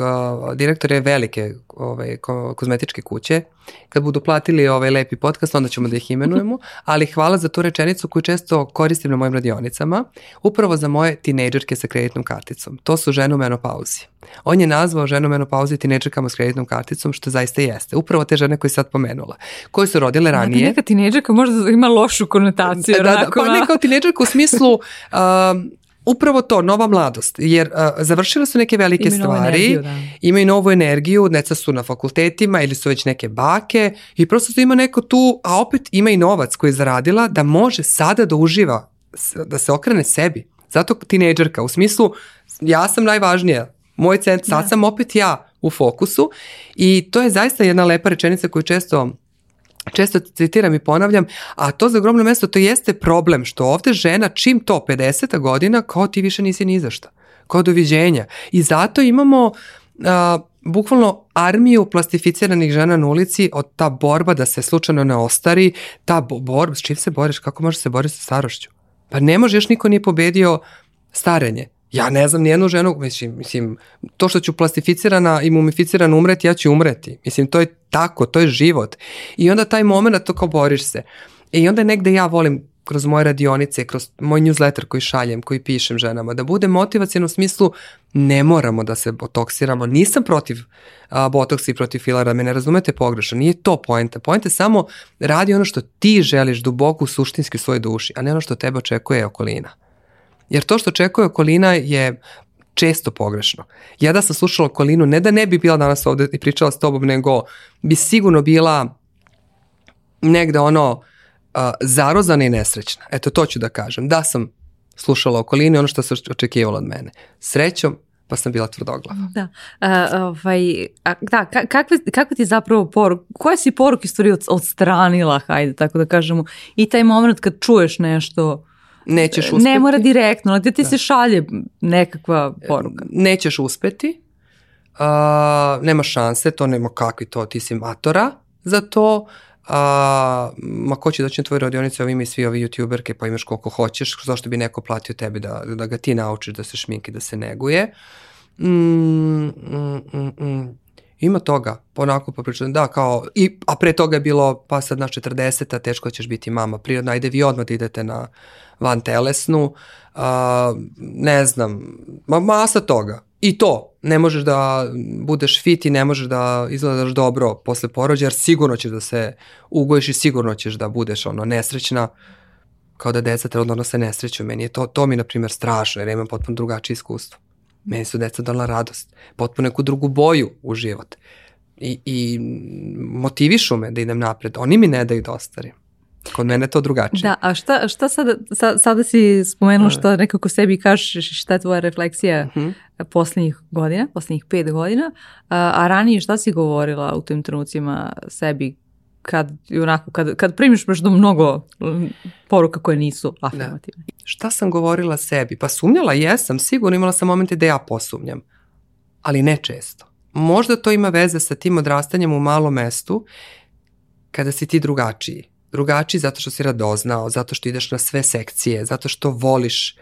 direktora velike ove, ovaj, kozmetičke kuće kuće. Kad budu platili ovaj lepi podcast, onda ćemo da ih imenujemo, ali hvala za tu rečenicu koju često koristim na mojim radionicama, upravo za moje tinejdžerke sa kreditnom karticom. To su žene u menopauzi. On je nazvao žene u menopauzi tinejdžerkama s kreditnom karticom, što zaista jeste. Upravo te žene koje sad pomenula, koje su rodile ranije. Znate, neka tinejdžerka možda ima lošu konotaciju. Da, da, pa neka tinejdžerka u smislu... Um, Upravo to, nova mladost, jer uh, završile su neke velike imaju stvari, energiju, da. imaju novu energiju, deca su na fakultetima ili su već neke bake i prosto ima neko tu, a opet ima i novac koji je zaradila da može sada da uživa, da se okrene sebi. Zato tinejdžerka, u smislu ja sam najvažnija, moj cent, sad da. sam opet ja u fokusu i to je zaista jedna lepa rečenica koju često često citiram i ponavljam, a to za ogromno mesto to jeste problem što ovde žena čim to 50 godina kao ti više nisi ni zašta, kao doviđenja. I zato imamo a, bukvalno armiju plastificiranih žena na ulici od ta borba da se slučajno ne ostari, ta borba, s čim se boriš, kako možeš da se boriti sa starošću? Pa ne može, još niko nije pobedio starenje. Ja ne znam nijednu ženu, mislim, mislim, to što ću plastificirana i mumificirana umreti, ja ću umreti. Mislim, to je tako, to je život. I onda taj moment da to kao boriš se. I onda negde ja volim kroz moje radionice, kroz moj newsletter koji šaljem, koji pišem ženama, da bude motivacijno u smislu ne moramo da se botoksiramo, nisam protiv a, botoksa i protiv filara, me ne razumete pogrešno, nije to poenta, poenta je samo radi ono što ti želiš duboko suštinski u svojoj duši, a ne ono što tebe očekuje okolina. Jer to što očekuje okolina je često pogrešno. Ja da sam slušala Kolinu, ne da ne bi bila danas ovde i pričala s tobom, nego bi sigurno bila negde ono uh, zarozana i nesrećna. Eto, to ću da kažem. Da sam slušala okolini ono što se očekivalo od mene. Srećom, pa sam bila tvrdoglava. Da, a, ovaj, a, da kakve, kakve ti zapravo poruke, koje si poruke stvari od, odstranila, hajde, tako da kažemo, i taj moment kad čuješ nešto Nećeš uspeti. Ne mora direktno, gde ti da. se šalje nekakva poruka. E, nećeš uspeti, a, nema šanse, to nema kakvi to, ti si matora za to, a, ma ko će doći na tvoju radionicu, ovim i svi ovi youtuberke, pa imaš koliko hoćeš, zašto bi neko platio tebi da, da ga ti naučiš da se šminki, da se neguje. Mm, mm, mm, mm. Ima toga, onako poprično, da, kao, i, a pre toga je bilo, pa sad na 40-a, teško ćeš biti mama, prirodno, ajde vi odmah da idete na, van telesnu, a, ne znam, ma, masa toga. I to, ne možeš da budeš fit i ne možeš da izgledaš dobro posle porođaja, jer sigurno ćeš da se ugojiš i sigurno ćeš da budeš ono nesrećna, kao da deca trenutno da se nesreću. Meni je to, to mi, na primjer, strašno, jer ja imam potpuno drugačije iskustvo. Meni su deca donala radost, potpuno neku drugu boju u život. I, i motivišu me da idem napred. Oni mi ne daju da ostarim. Kod mene to drugačije. Da, a šta, šta sada, sa, sada si spomenuo e. što nekako sebi kažeš šta je tvoja refleksija uh mhm. -huh. posljednjih godina, poslednjih pet godina, a, a ranije šta si govorila u tim trenucima sebi kad, onako, kad, kad primiš baš mnogo poruka koje nisu da. afirmativne. Da. Šta sam govorila sebi? Pa sumnjala jesam, sigurno imala sam momente da ja posumnjam, ali ne često. Možda to ima veze sa tim odrastanjem u malom mestu kada si ti drugačiji drugačiji zato što si radoznao, zato što ideš na sve sekcije, zato što voliš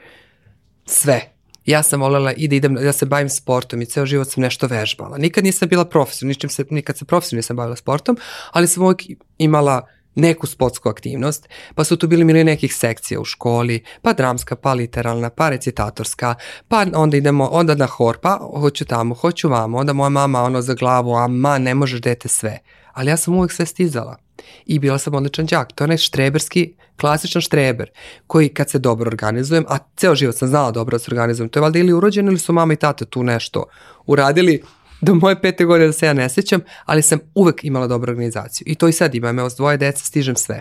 sve. Ja sam volela i da idem, ja se bavim sportom i ceo život sam nešto vežbala. Nikad nisam bila profesor, ničim se, nikad se profesor nisam bavila sportom, ali sam uvijek imala neku sportsku aktivnost, pa su tu bili mili nekih sekcija u školi, pa dramska, pa literalna, pa recitatorska, pa onda idemo, onda na hor, pa hoću tamo, hoću vamo, onda moja mama ono za glavu, a ma ne možeš dete sve ali ja sam uvek sve stizala i bila sam odličan đak. To je onaj štreberski, klasičan štreber, koji kad se dobro organizujem, a ceo život sam znala dobro da se organizujem, to je valjda ili urođeno ili su mama i tata tu nešto uradili do moje pete godine da se ja ne sećam, ali sam uvek imala dobru organizaciju. I to i sad imam, evo s dvoje deca stižem sve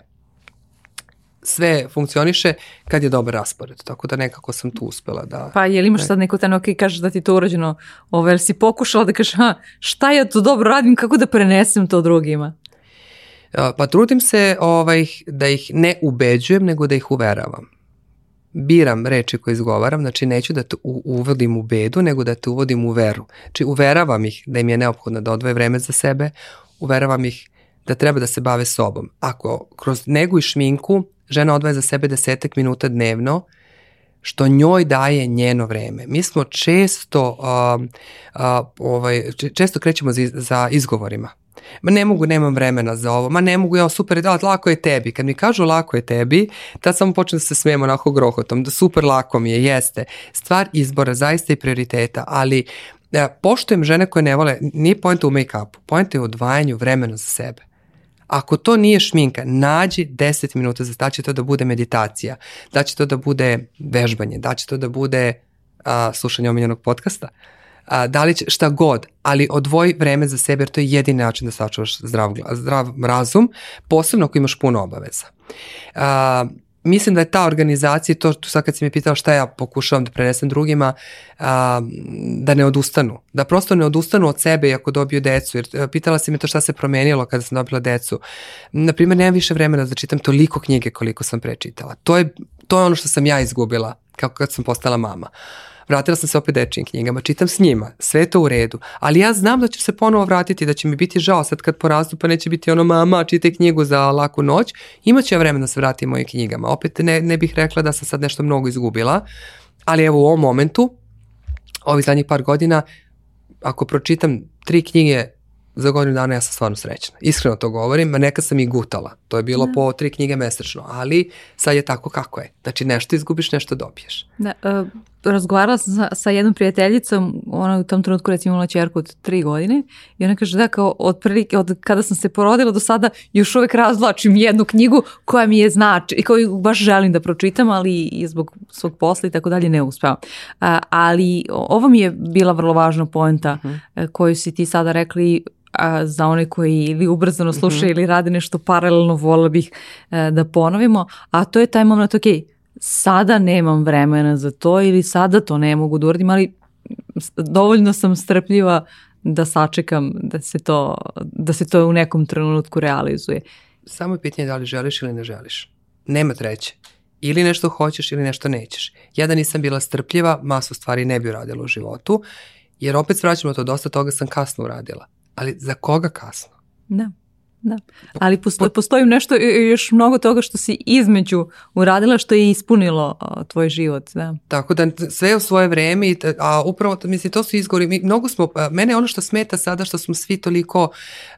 sve funkcioniše kad je dobar raspored, tako da nekako sam tu uspela da... Pa je li imaš da- sad neko tenok i kažeš da ti to urađeno, ovo, ovaj, si pokušala da kažeš ha, šta ja to dobro radim, kako da prenesem to drugima? Pa trudim se ovaj, da ih ne ubeđujem, nego da ih uveravam. Biram reči koje izgovaram, znači neću da te uvodim u bedu, nego da te uvodim u veru. Znači uveravam ih da im je neophodno da odvoje vreme za sebe, uveravam ih da treba da se bave sobom. Ako kroz negu i šminku žena odvaja za sebe desetak minuta dnevno, što njoj daje njeno vreme. Mi smo često, uh, uh, ovaj, često krećemo za, za izgovorima. Ma ne mogu, nemam vremena za ovo. Ma ne mogu, ja super, da, lako je tebi. Kad mi kažu lako je tebi, tad samo počne da se smijemo onako grohotom, da super lako mi je, jeste. Stvar izbora, zaista i prioriteta, ali ja, e, poštujem žene koje ne vole, nije pojenta u make-upu, pojenta je u odvajanju vremena za sebe. Ako to nije šminka, nađi 10 minuta za da će to da bude meditacija, da će to da bude vežbanje, da će to da bude a, slušanje omiljenog podcasta, a, da li će, šta god, ali odvoji vreme za sebe jer to je jedini način da sačuvaš zdrav, zdrav razum, posebno ako imaš puno obaveza. A, mislim da je ta organizacija, to tu sad kad si me pitao šta ja pokušavam da prenesem drugima, a, da ne odustanu. Da prosto ne odustanu od sebe i ako dobiju decu. Jer e, pitala si me to šta se promenilo kada sam dobila decu. Naprimer, nemam više vremena da čitam toliko knjige koliko sam prečitala. To je, to je ono što sam ja izgubila kako kad sam postala mama. Uh, Vratila sam se opet dečijim knjigama, čitam s njima, sve to u redu, ali ja znam da ću se ponovo vratiti, da će mi biti žao sad kad porastu pa neće biti ono mama, čitaj knjigu za laku noć, imaće ja vremena da se vratim mojim knjigama. Opet ne, ne bih rekla da sam sad nešto mnogo izgubila, ali evo u ovom momentu, ovih zadnjih par godina, ako pročitam tri knjige za godinu dana ja sam stvarno srećna. Iskreno to govorim, a nekad sam i gutala. To je bilo da. po tri knjige mesečno, ali sad je tako kako je. Znači nešto izgubiš, nešto dobiješ. Da, uh, razgovarala sam sa, sa jednom prijateljicom, ona u tom trenutku recimo imala čerku od tri godine i ona kaže da kao od, prilike, od kada sam se porodila do sada još uvek razvlačim jednu knjigu koja mi je znači i koju baš želim da pročitam, ali i zbog svog posla i tako dalje ne uspeva. ali ovo mi je bila vrlo važna poenta mhm. e, koju si ti sada rekli a, za one koji ili ubrzano mhm. slušaju mm -hmm. ili rade nešto paralelno, vola bih a, e, da ponovimo, a to je taj moment, okej, okay, sada nemam vremena za to ili sada to ne mogu da uradim, ali dovoljno sam strpljiva da sačekam da se to, da se to u nekom trenutku realizuje. Samo je pitanje da li želiš ili ne želiš. Nema treće. Ili nešto hoćeš ili nešto nećeš. Ja da nisam bila strpljiva, masu stvari ne bi uradila u životu, jer opet svraćamo to, dosta toga sam kasno uradila. Ali za koga kasno? Da. Da. Ali posto, postoji nešto, e, e, još mnogo toga što si između uradila što je ispunilo a, tvoj život. Da. Tako da sve u svoje vreme, a upravo, mislim, to su izgovori. Mi, mnogo smo, mene ono što smeta sada što smo svi toliko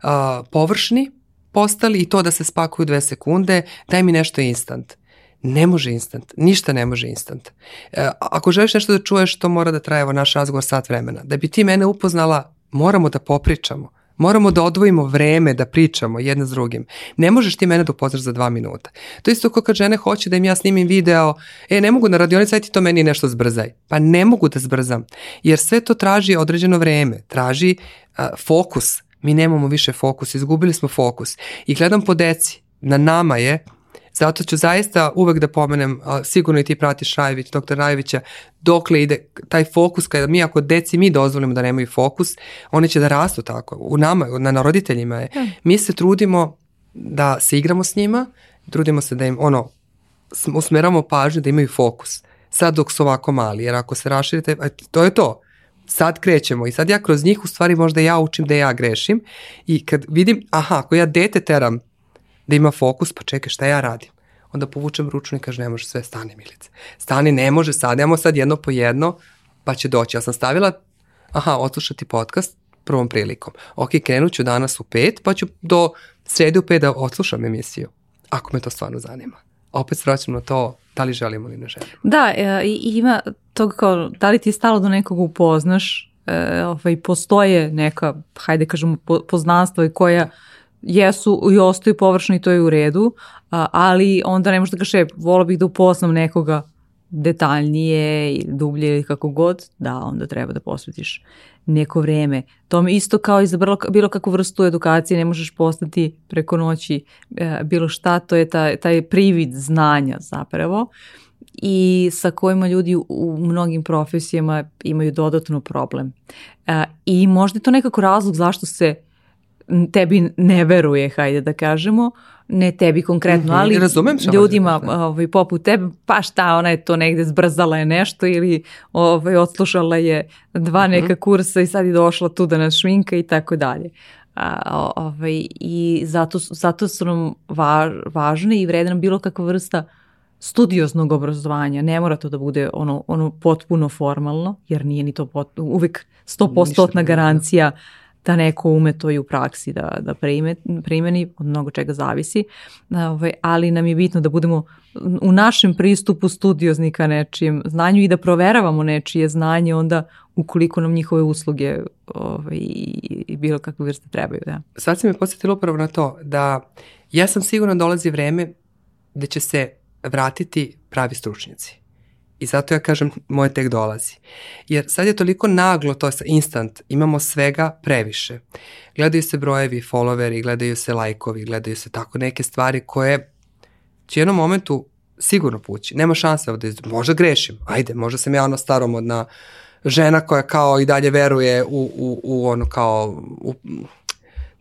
a, površni postali i to da se spakuju dve sekunde, daj mi nešto instant. Ne može instant, ništa ne može instant. E, ako želiš nešto da čuješ, to mora da traje, evo, naš razgovor sat vremena. Da bi ti mene upoznala, moramo da popričamo Moramo da odvojimo vreme da pričamo jedne s drugim. Ne možeš ti mene da upoznaš za dva minuta. To isto kao kad žene hoće da im ja snimim video, e, ne mogu na radionicu, aj ti to meni nešto zbrzaj. Pa ne mogu da zbrzam, jer sve to traži određeno vreme, traži a, fokus. Mi nemamo više fokus, izgubili smo fokus. I gledam po deci, na nama je Zato ću zaista uvek da pomenem, sigurno i ti pratiš Rajević, doktor Rajevića, dokle ide taj fokus, kada mi ako deci mi dozvolimo da nemaju fokus, oni će da rastu tako, u nama, na, na roditeljima je. Ja. Da. Mi se trudimo da se igramo s njima, trudimo se da im, ono, usmeramo pažnju da imaju fokus. Sad dok su ovako mali, jer ako se raširite, e, to je to sad krećemo i sad ja kroz njih u stvari možda ja učim da ja grešim i kad vidim, aha, ako ja dete teram da ima fokus, pa čekaj šta ja radim onda povučem ručnu i kažem ne može sve, stani Milice. Stani, ne može sad, nemo sad jedno po jedno, pa će doći. Ja sam stavila, aha, odslušati podcast prvom prilikom. Ok, krenut ću danas u pet, pa ću do srede u pet da odslušam emisiju, ako me to stvarno zanima. opet vraćam na to da li želimo ili ne želimo. Da, e, i, i ima tog kao, da li ti je stalo do nekog upoznaš, e, ovaj, postoje neka, hajde kažemo, po, i koja jesu i ostaju površni, to je u redu, ali onda ne možda ga šep, volao bih da upoznam nekoga detaljnije i dublje ili kako god, da, onda treba da posvetiš neko vreme. To mi isto kao i za bilo kakvu vrstu edukacije, ne možeš postati preko noći e, bilo šta, to je taj, taj privid znanja zapravo i sa kojima ljudi u mnogim profesijama imaju dodatno problem. E, I možda je to nekako razlog zašto se tebi ne veruje, hajde da kažemo, ne tebi konkretno, mhm, ali Razumem ljudima ovaj, poput tebe, pa šta, ona je to negde zbrzala je nešto ili ovaj, odslušala je dva mhm. neka kursa i sad je došla tu da nas šminka i tako dalje. A, ovaj, I zato, zato su nam va, važne i vredna bilo kakva vrsta studioznog obrazovanja. Ne mora to da bude ono, ono potpuno formalno, jer nije ni to pot, uvek stopostotna da, da. garancija da da neko ume to i u praksi da, da prime, primeni, od mnogo čega zavisi, ovaj, ali nam je bitno da budemo u našem pristupu studiozni ka nečijem znanju i da proveravamo nečije znanje onda ukoliko nam njihove usluge ovaj, i bilo kakve vrste trebaju. Da. Sad si me podsjetila upravo na to da ja sam sigurno da dolazi vreme da će se vratiti pravi stručnjaci. I zato ja kažem, moje tek dolazi. Jer sad je toliko naglo to sa instant, imamo svega previše. Gledaju se brojevi, followeri, gledaju se lajkovi, gledaju se tako neke stvari koje će u jednom momentu sigurno pući. Nema šanse ovde, da možda grešim, ajde, možda sam ja ono staromodna žena koja kao i dalje veruje u, u, u ono kao, u,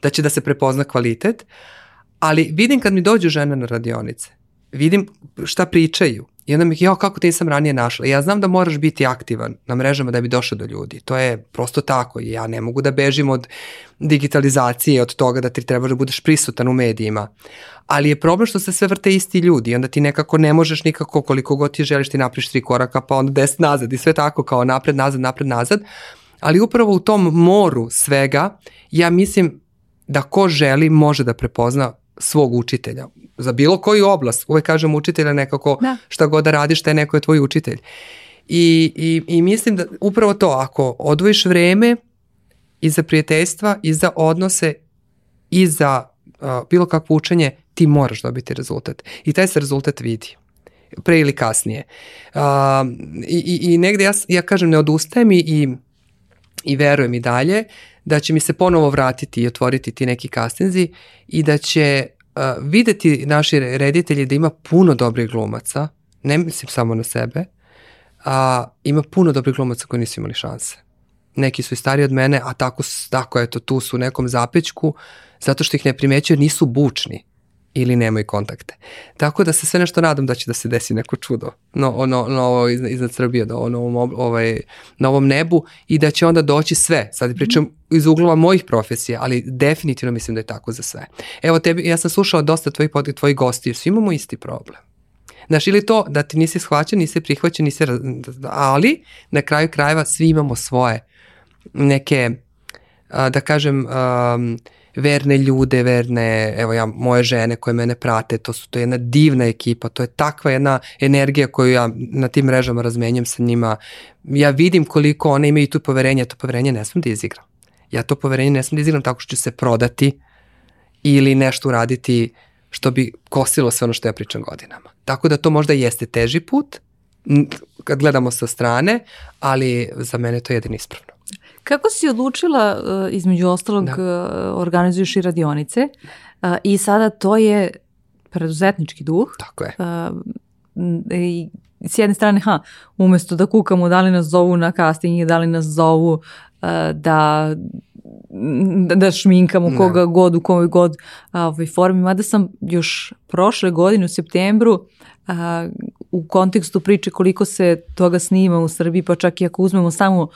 da će da se prepozna kvalitet, ali vidim kad mi dođu žene na radionice, vidim šta pričaju, I onda mi je, jo, kako te nisam ranije našla? Ja znam da moraš biti aktivan na mrežama da bi došao do ljudi. To je prosto tako. Ja ne mogu da bežim od digitalizacije, od toga da ti treba da budeš prisutan u medijima. Ali je problem što se sve vrte isti ljudi. Onda ti nekako ne možeš nikako koliko god ti želiš ti napriš tri koraka, pa onda deset nazad i sve tako kao napred, nazad, napred, nazad. Ali upravo u tom moru svega, ja mislim da ko želi može da prepozna svog učitelja za bilo koju oblast, uvek kažem učitelja nekako da. šta god da radiš, taj neko je tvoj učitelj. I, i, I mislim da upravo to, ako odvojiš vreme i za prijateljstva, i za odnose, i za uh, bilo kakvo učenje, ti moraš dobiti rezultat. I taj se rezultat vidi pre ili kasnije. Uh, i, I I negde ja, ja kažem ne odustajem i, i, i verujem i dalje da će mi se ponovo vratiti i otvoriti ti neki kastinzi i da će videti naši reditelji da ima puno dobrih glumaca, ne mislim samo na sebe, a, ima puno dobrih glumaca koji nisu imali šanse. Neki su i stariji od mene, a tako, tako eto, tu su u nekom zapećku, zato što ih ne primećuju, nisu bučni ili nemaju kontakte. Tako da se sve nešto nadam da će da se desi neko čudo no, ono, no, no, iznad, iznad Srbije, da, ono, ovaj, na ovom nebu i da će onda doći sve. Sad pričam iz uglova mojih profesija, ali definitivno mislim da je tako za sve. Evo, tebi, ja sam slušao dosta tvojih, tvojih gosti, jer svi imamo isti problem. Znaš, ili to da ti nisi shvaćen, nisi prihvaćen, nisi, ali na kraju krajeva svi imamo svoje neke, da kažem, um, verne ljude, verne, evo ja, moje žene koje mene prate, to su to je jedna divna ekipa, to je takva jedna energija koju ja na tim mrežama razmenjam sa njima. Ja vidim koliko one imaju tu poverenje, to poverenje ne smem da izigram. Ja to poverenje ne smem da izigram tako što ću se prodati ili nešto uraditi što bi kosilo sve ono što ja pričam godinama. Tako da to možda jeste teži put, kad gledamo sa strane, ali za mene to je jedin ispravno. Kako si odlučila, eh, između ostalog, da. Eh, organizuješ i radionice eh, i sada to je preduzetnički duh. Tako je. I s jedne strane, ha, umesto da kukamo da li nas zovu na castinge, da li nas zovu da, da da šminkamo da. koga ne. god u kojoj god a, ovaj, formi, mada sam još prošle godine u septembru u kontekstu priče koliko se toga snima u Srbiji, pa čak i ako uzmemo samo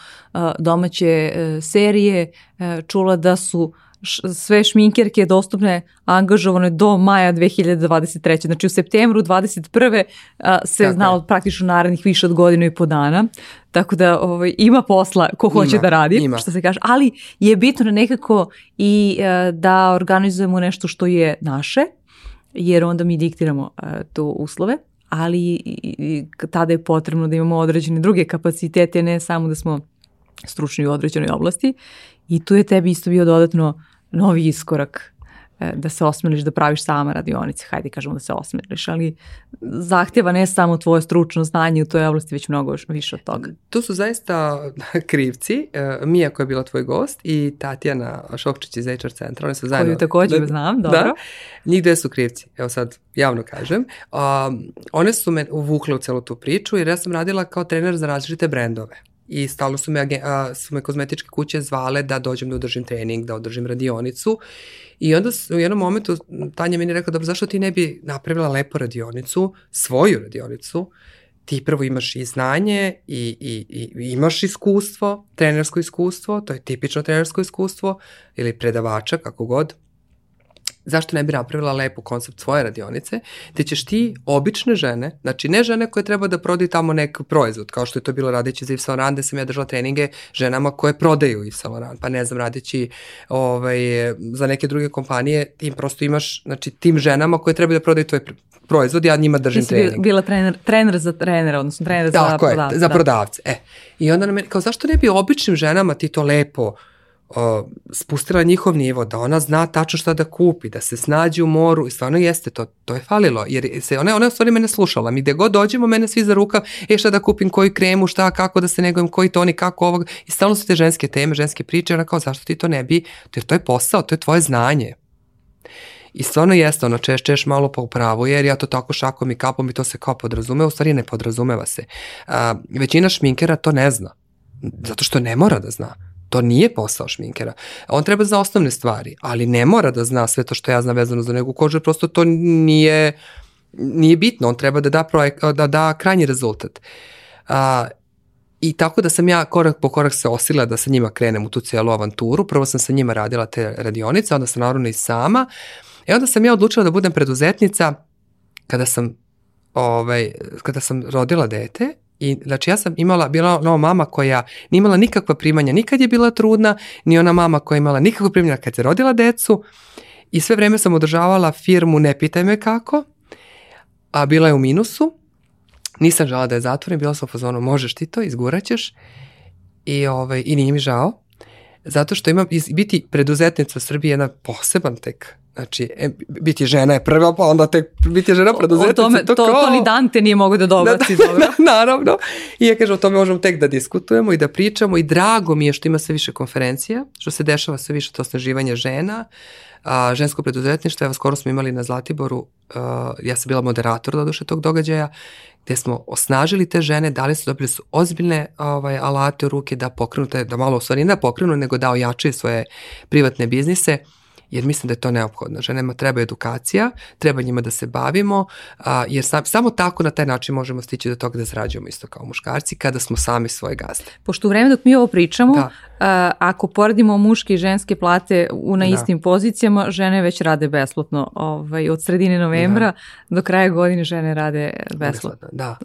domaće e, serije, e, čula da su sve šminkerke dostupne angažovane do maja 2023. Znači u septembru 21. se Tako znalo je. praktično narednih više od godinu i po dana. Tako da ovaj, ima posla ko hoće ima, da radi, ima. što se kaže. Ali je bitno nekako i e, da organizujemo nešto što je naše, jer onda mi diktiramo to uslove ali i, tada je potrebno da imamo određene druge kapacitete, ne samo da smo stručni u određenoj oblasti i tu je tebi isto bio dodatno novi iskorak E, da se osmeliš da praviš sama radionice, hajde kažemo da se osmeliš, ali zahtjeva ne samo tvoje stručno znanje u toj oblasti, već mnogo više od toga. Tu su zaista krivci, e, Mija koja je bila tvoj gost i Tatjana Šopčić iz HR centra, one su zajedno. Koju također da, da. znam, da. dobro. Da, njih dve su krivci, evo sad javno kažem. Um, one su me uvukle u celu tu priču jer ja sam radila kao trener za različite brendove i stalo su me, su me kozmetičke kuće zvale da dođem da održim trening, da održim radionicu I onda u jednom momentu Tanja meni rekla, dobro, zašto ti ne bi napravila lepo radionicu, svoju radionicu, ti prvo imaš i znanje i, i, i imaš iskustvo, trenersko iskustvo, to je tipično trenersko iskustvo ili predavača, kako god, zašto ne bi napravila lepo koncept svoje radionice, gde ćeš ti obične žene, znači ne žene koje treba da prodaju tamo neki proizvod, kao što je to bilo radeći za Yves Saint Laurent, gde sam ja držala treninge ženama koje prodaju Yves Saint Laurent, pa ne znam, radeći ovaj, za neke druge kompanije, tim prosto imaš, znači tim ženama koje treba da prodaju tvoj proizvod, ja njima držim trening. Ti si bila trener, trener za trenera, odnosno trener Tako za, je, prodavca, za da. prodavce. Da. E. I onda nam je, kao zašto ne bi običnim ženama ti to lepo o, spustila njihov nivo, da ona zna tačno šta da kupi, da se snađe u moru i stvarno jeste to, to je falilo, jer se ona, ona u stvari mene slušala, mi gde god dođemo mene svi za rukav, e šta da kupim, koju kremu, šta, kako da se negujem, koji toni, kako ovog i stalno su te ženske teme, ženske priče, ona kao zašto ti to ne bi, jer to je posao, to je tvoje znanje. I stvarno jeste, ono, češćeš malo pa upravo, jer ja to tako šakom i kapom i to se kao podrazumeva, u stvari ne podrazumeva se. A, većina šminkera to ne zna, zato što ne mora da zna To nije posao šminkera. On treba za da osnovne stvari, ali ne mora da zna sve to što ja znam vezano za negu kožu, prosto to nije, nije bitno. On treba da da, projek, da, da krajnji rezultat. A, I tako da sam ja korak po korak se osila da sa njima krenem u tu celu avanturu. Prvo sam sa njima radila te radionice, onda sam naravno i sama. I e, onda sam ja odlučila da budem preduzetnica kada sam ovaj, kada sam rodila dete I znači ja sam imala, bila ona mama koja nije imala nikakva primanja, nikad je bila trudna, ni ona mama koja je imala nikakva primanja kad je rodila decu. I sve vreme sam održavala firmu Ne pitaj me kako, a bila je u minusu. Nisam žela da je zatvorim, bila sam u fazonu možeš ti to, izguraćeš. I, ovaj, I nije mi žao, zato što imam, biti preduzetnica u Srbiji je jedan poseban tek Znači, e, biti žena je prva, pa onda tek biti žena preduzetnica. O tome, to, to, kao... to ni Dante nije mogu da, da, da dobaci. Da, da, dobro. da, naravno. I ja kažem, o tome možemo tek da diskutujemo i da pričamo i drago mi je što ima sve više konferencija, što se dešava sve više to osnaživanje žena. A, žensko preduzetništvo, evo skoro smo imali na Zlatiboru, a, ja sam bila moderator doduše tog događaja, gde smo osnažili te žene, dali su, dobili su ozbiljne ovaj, alate u ruke da pokrenu, da malo u stvari ne da pokrenu, nego da ojačaju svoje privatne biznise jer mislim da je to neophodno. Ženama treba edukacija, treba njima da se bavimo, a, jer sam, samo tako na taj način možemo stići do toga da zarađujemo isto kao muškarci kada smo sami svoje gazde. Pošto u vreme dok mi ovo pričamo, da. a, ako poredimo muške i ženske plate u na da. istim pozicijama, žene već rade besplatno. Ovaj, od sredine novembra da. do kraja godine žene rade besplatno da.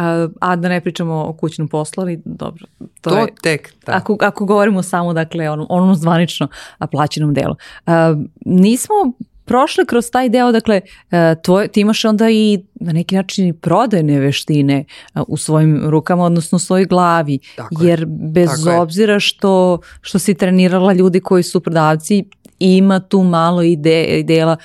A, a da ne pričamo o kućnom poslu, ali dobro. To, to je, tek, da. Ako, ako govorimo samo, dakle, onom, onom zvanično a plaćenom delu. A, nismo prošle kroz taj deo, dakle, e, tvoj, ti imaš onda i na neki način i prodajne veštine u svojim rukama, odnosno u svojoj glavi, tako jer bez tako obzira što, što si trenirala ljudi koji su prodavci, ima tu malo ide, dela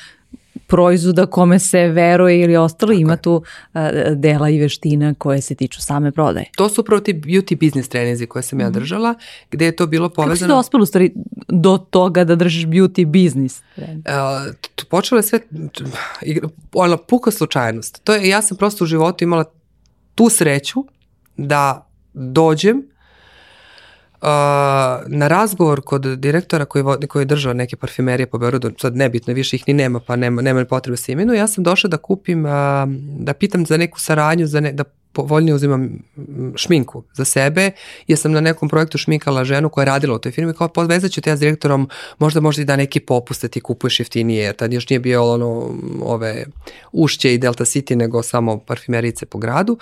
proizvoda kome se veruje ili ostalo, Tako ima je. tu e, dela i veština koje se tiču same prodaje. To su upravo ti beauty business treninzi koje sam ja mhm. držala, mm gde je to bilo povezano... Kako si dospela u stvari do toga da držiš beauty business? Uh, e, počelo je sve ona puka slučajnost. To je, ja sam prosto u životu imala tu sreću da dođem na razgovor kod direktora koji, vodi, koji je držao neke parfimerije po Beorodu, sad nebitno, više ih ni nema, pa nema, nema potrebe da se imenu, ja sam došla da kupim, da pitam za neku saradnju, za ne, da povoljnije uzimam šminku za sebe, Ja sam na nekom projektu šminkala ženu koja je radila u toj firmi, kao podvezat ću te ja s direktorom, možda možda i da neki popust da ti kupuješ jeftinije, jer tad još nije bio ono, ove ušće i Delta City, nego samo parfimerice po gradu. Uh,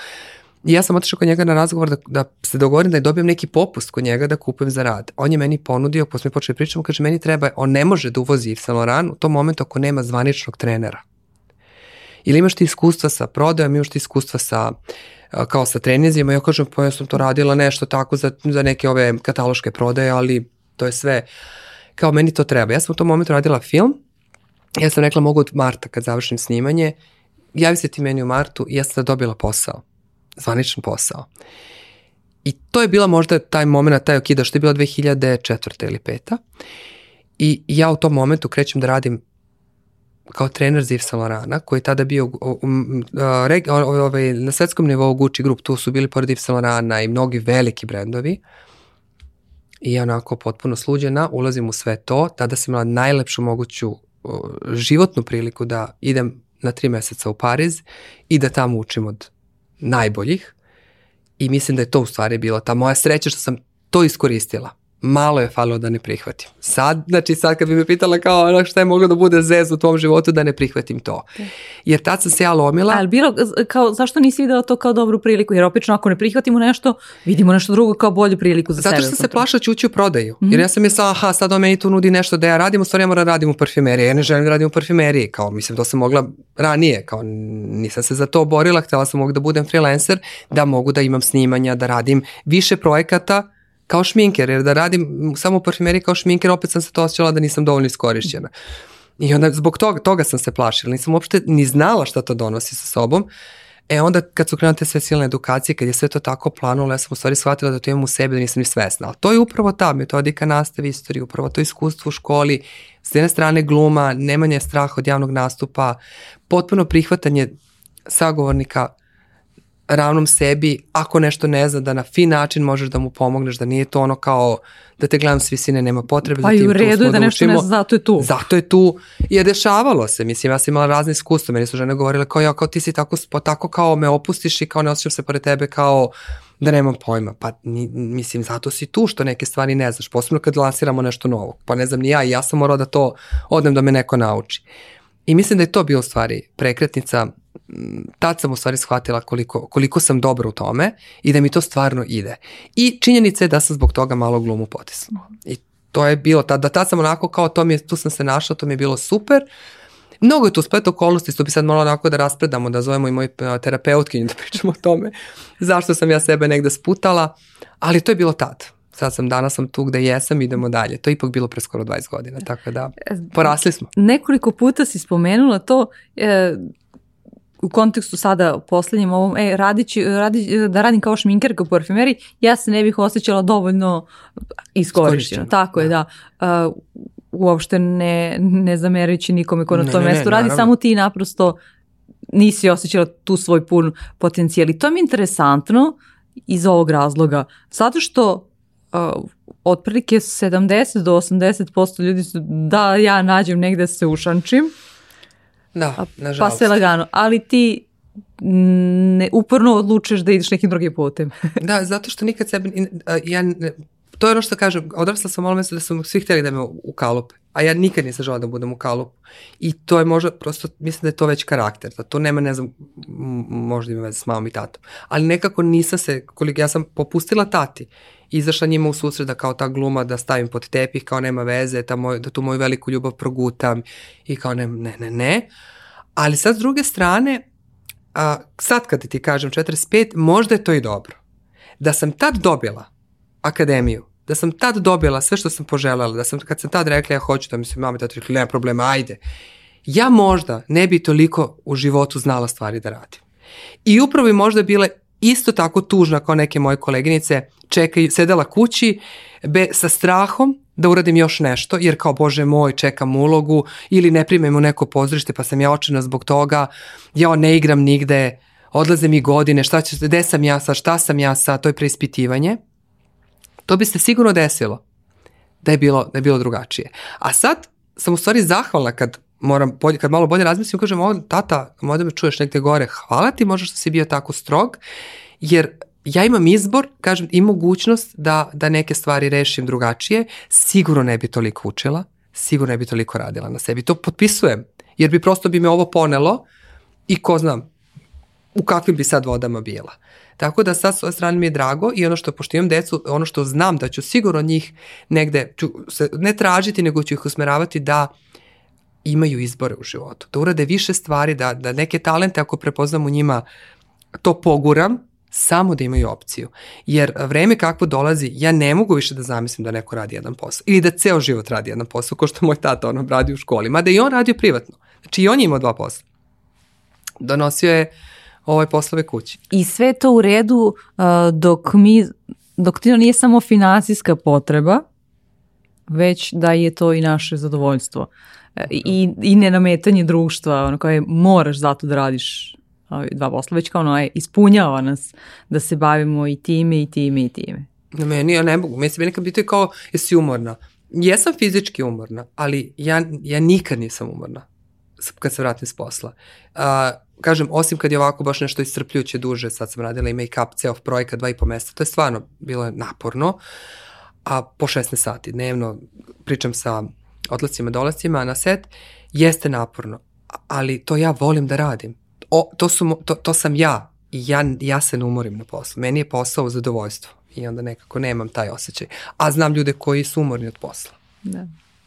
ja sam otišla kod njega na razgovor da, da se dogovorim da je dobijem neki popust kod njega da kupujem za rad. On je meni ponudio, posle mi počeli da pričamo, kaže meni treba, on ne može da uvozi Yves Saint Laurent u tom momentu ako nema zvaničnog trenera. Ili imaš ti iskustva sa prodajom, imaš ti iskustva sa kao sa treninzima, ja kažem pa ja sam to radila nešto tako za, za neke ove kataloške prodaje, ali to je sve kao meni to treba. Ja sam u tom momentu radila film, ja sam rekla mogu od marta kad završim snimanje, javi se ti meni u martu i ja sam da dobila posao zvaničan posao. I to je bila možda taj moment, taj okidaš, što je bila 2004. ili 5. I ja u tom momentu krećem da radim kao trener Ziv Salorana, koji je tada bio ovaj, na svetskom nivou Gucci Group, tu su bili pored Ziv Salorana i mnogi veliki brendovi. I ja onako potpuno sluđena, ulazim u sve to, tada sam imala najlepšu moguću životnu priliku da idem na tri meseca u Pariz i da tamo učim od najboljih i mislim da je to u stvari bila ta moja sreća što sam to iskoristila malo je falilo da ne prihvatim. Sad, znači sad kad bi me pitala kao ono šta je moglo da bude zez u tom životu da ne prihvatim to. Da. Jer tad sam se ja lomila. Ali bilo, kao, zašto nisi videla to kao dobru priliku? Jer opično ako ne prihvatimo nešto, vidimo nešto drugo kao bolju priliku za Zato sebe. Zato što se plašila ću u prodaju. Mm -hmm. Jer ja sam mislila, aha, sad on meni tu nudi nešto da ja radim, u stvari ja moram da radim u parfumeriji. Ja ne želim da radim u parfumeriji. Kao, mislim, to sam mogla ranije. Kao, nisam se za to borila, htela sam mogu da budem freelancer, da mogu da imam snimanja, da radim više projekata kao šminker, jer da radim samo u parfumeriji kao šminker, opet sam se to osjećala da nisam dovoljno iskorišćena. I onda zbog toga, toga sam se plašila, nisam uopšte ni znala šta to donosi sa sobom. E onda kad su krenute sve silne edukacije, kad je sve to tako planulo, ja sam u stvari shvatila da to imam u sebi, da nisam ni svesna. Ali to je upravo ta metodika nastave istorije, upravo to iskustvo u školi, s jedne strane gluma, nemanje straha od javnog nastupa, potpuno prihvatanje sagovornika ravnom sebi, ako nešto ne zna, da na fin način možeš da mu pomogneš, da nije to ono kao da te gledam s visine, nema potrebe. Pa da ti u redu je da, da nešto učimo. ne zna, zato je tu. Zato je tu. I je dešavalo se, mislim, ja sam imala razne iskustva, meni su žene govorile kao ja, kao ti si tako, po, tako kao me opustiš i kao ne osjećam se pored tebe kao da nemam pojma. Pa ni, mislim, zato si tu što neke stvari ne znaš, posebno kad lansiramo nešto novo. Pa ne znam ni ja i ja sam morao da to odnem da me neko nauči. I mislim da je to bio stvari prekretnica tad sam u stvari shvatila koliko, koliko sam dobra u tome i da mi to stvarno ide. I činjenica je da sam zbog toga malo glumu potisnula. I to je bilo, tad, da tad sam onako kao to mi je, tu sam se našla, to mi je bilo super. Mnogo je tu splet okolnosti, što bi sad malo onako da raspredamo, da zovemo i moji e, terapeutkinju da pričamo o tome, zašto sam ja sebe negde sputala, ali to je bilo tad sad sam, danas sam tu gde jesam, idemo dalje. To je ipak bilo pre skoro 20 godina, tako da e, porasli smo. Nekoliko puta si spomenula to, e, u kontekstu sada poslednjem ovom, e, radići, radi, da radim kao šminkerka u parfumeri, ja se ne bih osjećala dovoljno iskorišćena. Tako da. je, da. Uh, uopšte ne, ne zamerajući nikome ko na ne, tom mestu radi, naravno. samo ti naprosto nisi osjećala tu svoj pun potencijal. I to mi je interesantno iz ovog razloga. Zato što uh, otprilike 70 do 80% ljudi su da ja nađem negde da se ušančim, Da, nažalost. Pa sve lagano. Ali ti ne, uporno odlučiš da ideš nekim drugim putem. da, zato što nikad sebi, ja, ne, to je ono što kažem, odrasla sam, malo mislim da su svi hteli da me ukalupe a ja nikad nisam žela da budem u kalupu. I to je možda, prosto mislim da je to već karakter, da to nema, ne znam, možda ima veze s mamom i tatom. Ali nekako nisam se, koliko ja sam popustila tati, izašla njima u susret da kao ta gluma da stavim pod tepih, kao nema veze, ta moj, da tu moju veliku ljubav progutam i kao ne, ne, ne, ne. Ali sad s druge strane, a, sad kad ti kažem 45, možda je to i dobro. Da sam tad dobila akademiju, da sam tad dobila sve što sam poželjela, da sam kad sam tad rekla ja hoću da mi se mama i tata rekli nema problema, ajde. Ja možda ne bi toliko u životu znala stvari da radim. I upravo bi možda bile isto tako tužna kao neke moje koleginice, čekaj, sedela kući be, sa strahom da uradim još nešto, jer kao bože moj čekam ulogu ili ne primem u neko pozorište pa sam ja očena zbog toga, ja ne igram nigde, odlaze mi godine, šta će, gde sam ja sa, šta sam ja sa, to je preispitivanje. To bi se sigurno desilo da je bilo, da je bilo drugačije. A sad sam u stvari zahvalna kad moram bolje, kad malo bolje razmislim, kažem, ovo, tata, možda me čuješ negde gore, hvala ti, možda što si bio tako strog, jer ja imam izbor, kažem, i mogućnost da, da neke stvari rešim drugačije, sigurno ne bi toliko učila, sigurno ne bi toliko radila na sebi. To potpisujem, jer bi prosto bi me ovo ponelo i ko znam u kakvim bi sad vodama bila. Tako da sad s ove strane mi je drago i ono što pošto imam decu, ono što znam da ću sigurno njih negde, ću se, ne tražiti, nego ću ih usmeravati da imaju izbore u životu, da urade više stvari, da, da neke talente ako prepoznam u njima to poguram, samo da imaju opciju. Jer vreme kakvo dolazi, ja ne mogu više da zamislim da neko radi jedan posao. Ili da ceo život radi jedan posao, kao što moj tata ono radi u školi. Mada i on radio privatno. Znači i on je imao dva posla. Donosio je uh, ovaj poslove kući. I sve to u redu uh, dok mi, dok to nije samo finansijska potreba, već da je to i naše zadovoljstvo. E, I, i nenametanje društva, ono koje moraš zato da radiš ovaj, dva posla, već kao ono je ispunjava nas da se bavimo i time i time i time. Na meni, ja ne mogu, mislim, meni kad bituje kao, jesi umorna? Jesam fizički umorna, ali ja, ja nikad nisam umorna kad se vratim s posla. A, kažem, osim kad je ovako baš nešto iscrpljuće duže, sad sam radila i make-up, ceo projekat, dva i po mesta, to je stvarno bilo naporno, a po 16 sati dnevno pričam sa odlacima, dolacima na set, jeste naporno, ali to ja volim da radim. O, to, su, to, to sam ja i ja, ja se ne umorim na poslu. Meni je posao zadovoljstvo i onda nekako nemam taj osjećaj. A znam ljude koji su umorni od posla. Da.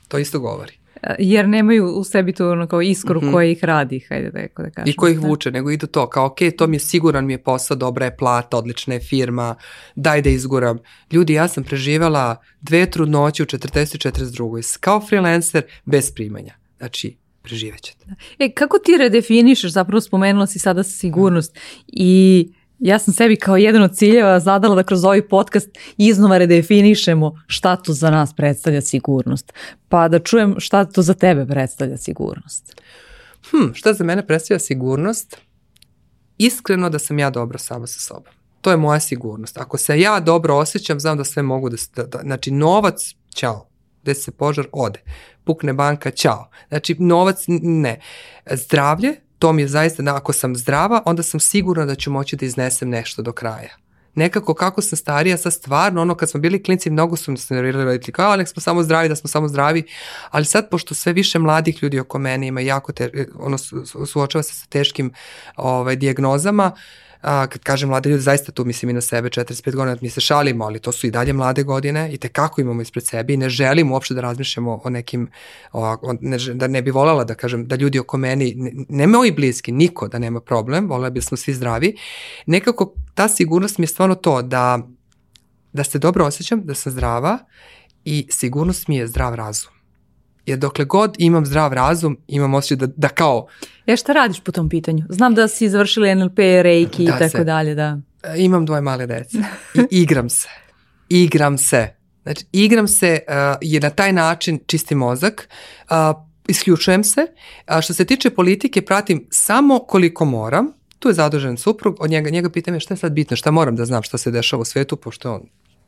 To isto govori jer nemaju u sebi tu ono kao iskoru mm-hmm. koja ih radi, hajde da tako da kažem. I koji ih da. vuče, nego idu to, kao ok, to mi je siguran mi je posao, dobra je plata, odlična je firma, daj da izguram. Ljudi, ja sam preživjela dve trudnoće u 40 i 42. Kao freelancer, bez primanja. Znači, preživećete. Da. E, kako ti redefinišeš, zapravo spomenula si sada sigurnost i Ja sam sebi kao jedan od ciljeva zadala da kroz ovaj podcast iznova redefinišemo šta to za nas predstavlja sigurnost. Pa da čujem šta to za tebe predstavlja sigurnost. Hm, šta za mene predstavlja sigurnost? Iskreno da sam ja dobro sama sa sobom. To je moja sigurnost. Ako se ja dobro osjećam, znam da sve mogu da... da, da znači, novac, ćao. Gde se požar, ode. Pukne banka, ćao. Znači, novac, ne. Zdravlje, to mi je zaista, da ako sam zdrava, onda sam sigurna da ću moći da iznesem nešto do kraja. Nekako kako sam starija, sad stvarno, ono kad smo bili klinci, mnogo su se nervirali roditelji, kao, ali smo samo zdravi, da smo samo zdravi, ali sad pošto sve više mladih ljudi oko mene ima jako, te, ono, suočava se sa teškim ovaj, diagnozama, uh, a, kad kažem mlade ljudi, zaista tu mislim i na sebe 45 godina, mi se šalimo, ali to su i dalje mlade godine i te kako imamo ispred sebe i ne želim uopšte da razmišljamo o nekim, o, o, ne, da ne bi volela da kažem, da ljudi oko meni, ne, ne moji bliski, niko da nema problem, volela bi da smo svi zdravi. Nekako ta sigurnost mi je stvarno to da, da se dobro osjećam, da sam zdrava i sigurnost mi je zdrav razum jer dokle god imam zdrav razum, imam osjećaj da, da kao... E šta radiš po tom pitanju? Znam da si završila NLP, Reiki i da tako se, dalje, da. E, imam dvoje male dece i igram se. Igram se. Znači, igram se uh, je na taj način čisti mozak, uh, isključujem se. A što se tiče politike, pratim samo koliko moram. Tu je zadužen suprug, od njega, njega pitam je šta je sad bitno, šta moram da znam šta se dešava u svetu, pošto on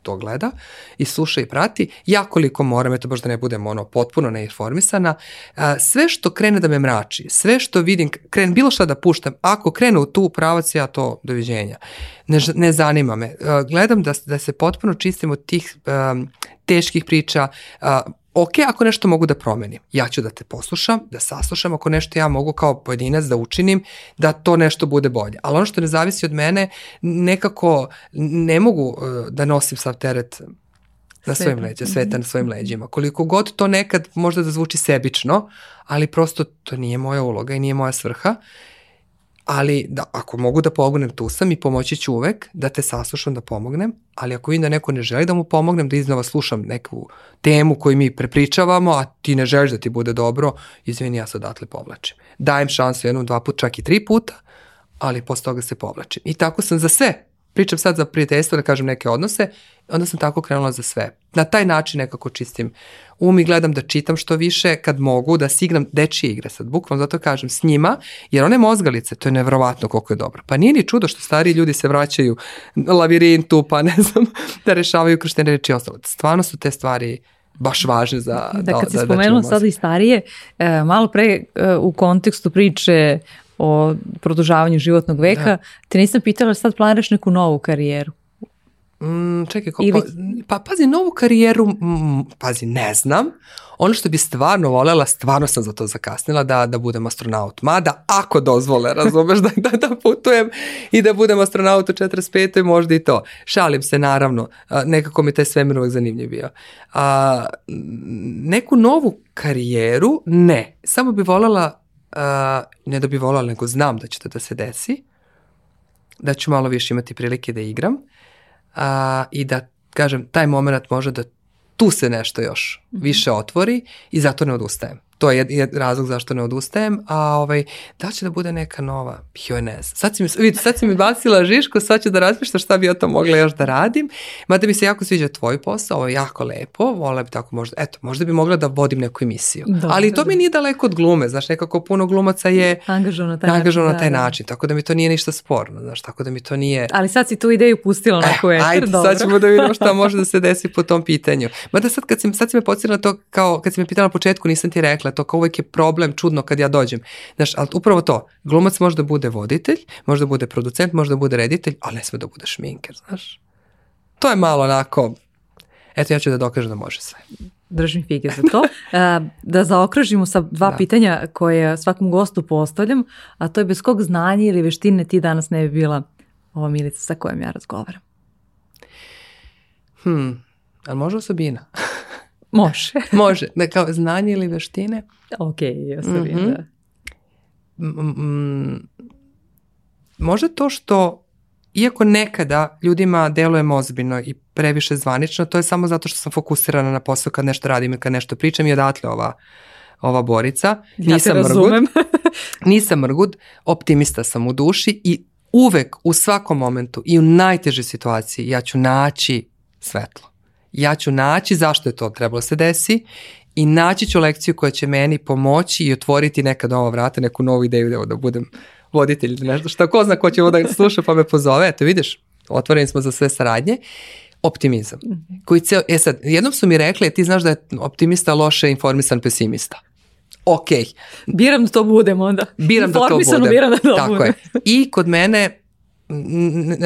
to gleda i sluša i prati. Ja koliko moram, eto baš da ne budem ono potpuno neinformisana, sve što krene da me mrači, sve što vidim, kren bilo šta da puštam, ako krenu u tu pravac ja to doviđenja. Ne, ne zanima me. Gledam da, da se potpuno čistim od tih um, teških priča, uh, ok, ako nešto mogu da promenim, ja ću da te poslušam, da saslušam, ako nešto ja mogu kao pojedinac da učinim, da to nešto bude bolje. Ali ono što ne zavisi od mene, nekako ne mogu e, da nosim sav teret na svojim leđima, sveta na mhm. svojim leđima. Koliko god to nekad možda da zvuči sebično, ali prosto to nije moja uloga i nije moja svrha. Uh, ali da, ako mogu da pomognem, tu sam i pomoći ću uvek da te saslušam, da pomognem, ali ako vidim da neko ne želi da mu pomognem, da iznova slušam neku temu koju mi prepričavamo, a ti ne želiš da ti bude dobro, izvini, ja se odatle povlačim. Dajem šansu jednom, dva puta, čak i tri puta, ali posle toga se povlačim. I tako sam za sve pričam sad za prijateljstvo, da kažem neke odnose, onda sam tako krenula za sve. Na taj način nekako čistim um i gledam da čitam što više kad mogu, da signam dečije igre sad, bukvalno zato kažem s njima, jer one mozgalice, to je nevrovatno koliko je dobro. Pa nije ni čudo što stariji ljudi se vraćaju lavirintu, pa ne znam, da rešavaju krštene reči i ostalo. Stvarno su te stvari baš važne za... Da, da kad si da, spomenuo da sada i starije, e, malo pre e, u kontekstu priče o produžavanju životnog veka, da. te nisam pitala sad planiraš neku novu karijeru. Mm, čekaj, ko, Ili... pa, pa pazi, novu karijeru, mm, pazi, ne znam. Ono što bi stvarno volela, stvarno sam za to zakasnila, da, da budem astronaut. Mada, ako dozvole, razumeš, da, da, da putujem i da budem astronaut u 45. možda i to. Šalim se, naravno. Nekako mi taj svemir uvek zanimljiv bio. A, neku novu karijeru, ne. Samo bi volela uh, ne da bi volala, nego znam da će to da se desi, da ću malo više imati prilike da igram uh, i da, kažem, taj moment može da tu se nešto još mhm. više otvori i zato ne odustajem to je, je razlog zašto ne odustajem, a ovaj, da će da bude neka nova, joj ne znam. Sad si mi, vidi, sad si mi bacila žiško, sad ću da razmišljam šta bi ja to mogla još da radim, mada mi se jako sviđa tvoj posao, ovo je jako lepo, vola bi tako možda, eto, možda bi mogla da vodim neku emisiju. Da, Ali to da. mi nije daleko od glume, znaš, nekako puno glumaca je angažovano na taj, angažovano na taj da, da, način, tako da mi to nije ništa sporno, znaš, tako da mi to nije... Ali sad si tu ideju pustila na koje, eh, ajde, dobro. sad ćemo da vidimo šta može da se desi po tom pitanju. Mada sad kad si, sad si me podsjetila to kao, kad si me pitala na početku, nisam ti rekla Dakle, to kao uvek je problem, čudno kad ja dođem. Znaš, ali upravo to, glumac može da bude voditelj, može da bude producent, može da bude reditelj, ali ne sme da bude šminker, znaš. To je malo onako, eto ja ću da dokažem da može sve držim fige za to. E, da zaokružimo sa dva da. pitanja koje svakom gostu postavljam, a to je bez kog znanja ili veštine ti danas ne bi bila ova Milica sa kojom ja razgovaram. Hmm, ali možda Sabina. Može. Može, da kao znanje ili veštine. Ok, osobina, mm-hmm. da. može to što iako nekada ljudima delujem ozbiljno i previše zvanično, to je samo zato što sam fokusirana na posao kad nešto radim i kad nešto pričam i odatle ova, ova borica. Ja nisam te razumem. Mrgud, nisam mrgud, optimista sam u duši i uvek u svakom momentu i u najtežoj situaciji ja ću naći svetlo ja ću naći zašto je to trebalo se desi i naći ću lekciju koja će meni pomoći i otvoriti neka nova vrata, neku novu ideju da, da budem voditelj ili nešto. što ko zna ko će ovo da sluša pa me pozove, eto vidiš, otvoreni smo za sve saradnje. Optimizam. Mhm. Koji ceo, e sad, jednom su mi rekli, e, ti znaš da je optimista loše informisan pesimista ok. Biram da to budem onda. Biram da to budem. biram da to Tako budem. je. I kod mene,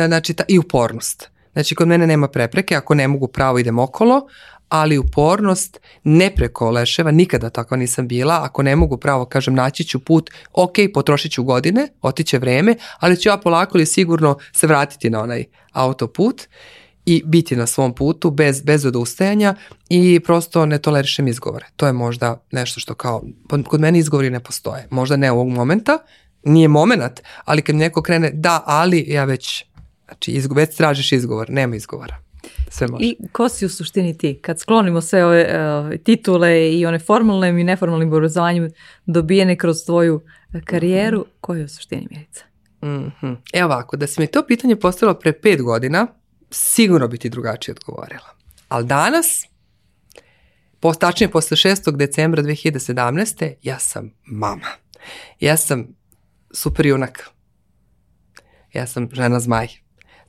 znači, ta, i upornost. Znači, kod mene nema prepreke, ako ne mogu pravo idem okolo, ali upornost ne preko leševa, nikada takva nisam bila, ako ne mogu pravo, kažem, naći ću put, ok, potrošit ću godine, otiće vreme, ali ću ja polako ili sigurno se vratiti na onaj autoput i biti na svom putu bez, bez odustajanja i prosto ne tolerišem izgovore. To je možda nešto što kao, kod mene izgovori ne postoje. Možda ne ovog momenta, nije moment, ali kad neko krene da, ali ja već Znači, izgovec tražiš izgovor, nema izgovora. Sve može. I ko si u suštini ti? Kad sklonimo sve ove uh, titule i one formalne i neformalnim obrazovanjem dobijene kroz tvoju e, karijeru, mm -hmm. ko je u suštini Milica? Mm -hmm. E ovako, da si mi to pitanje postavila pre pet godina, sigurno bi ti drugačije odgovorila. Ali danas, tačnije posle 6. decembra 2017. ja sam mama. Ja sam superjunak. Ja sam žena zmaj.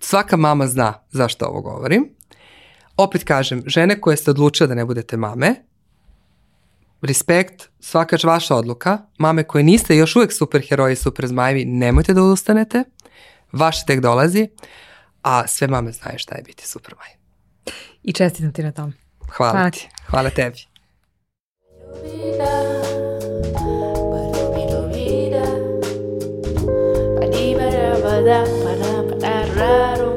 Svaka mama zna zašto ovo govorim. Opet kažem, žene koje ste odlučile da ne budete mame, respekt, svaka vaša odluka, mame koje niste još uvek super heroji, super zmajevi, nemojte da odustanete, vaš tek dolazi, a sve mame znaju šta je biti super maj. I čestitam ti na tom. Hvala, hvala ti. Hvala tebi. Da, raro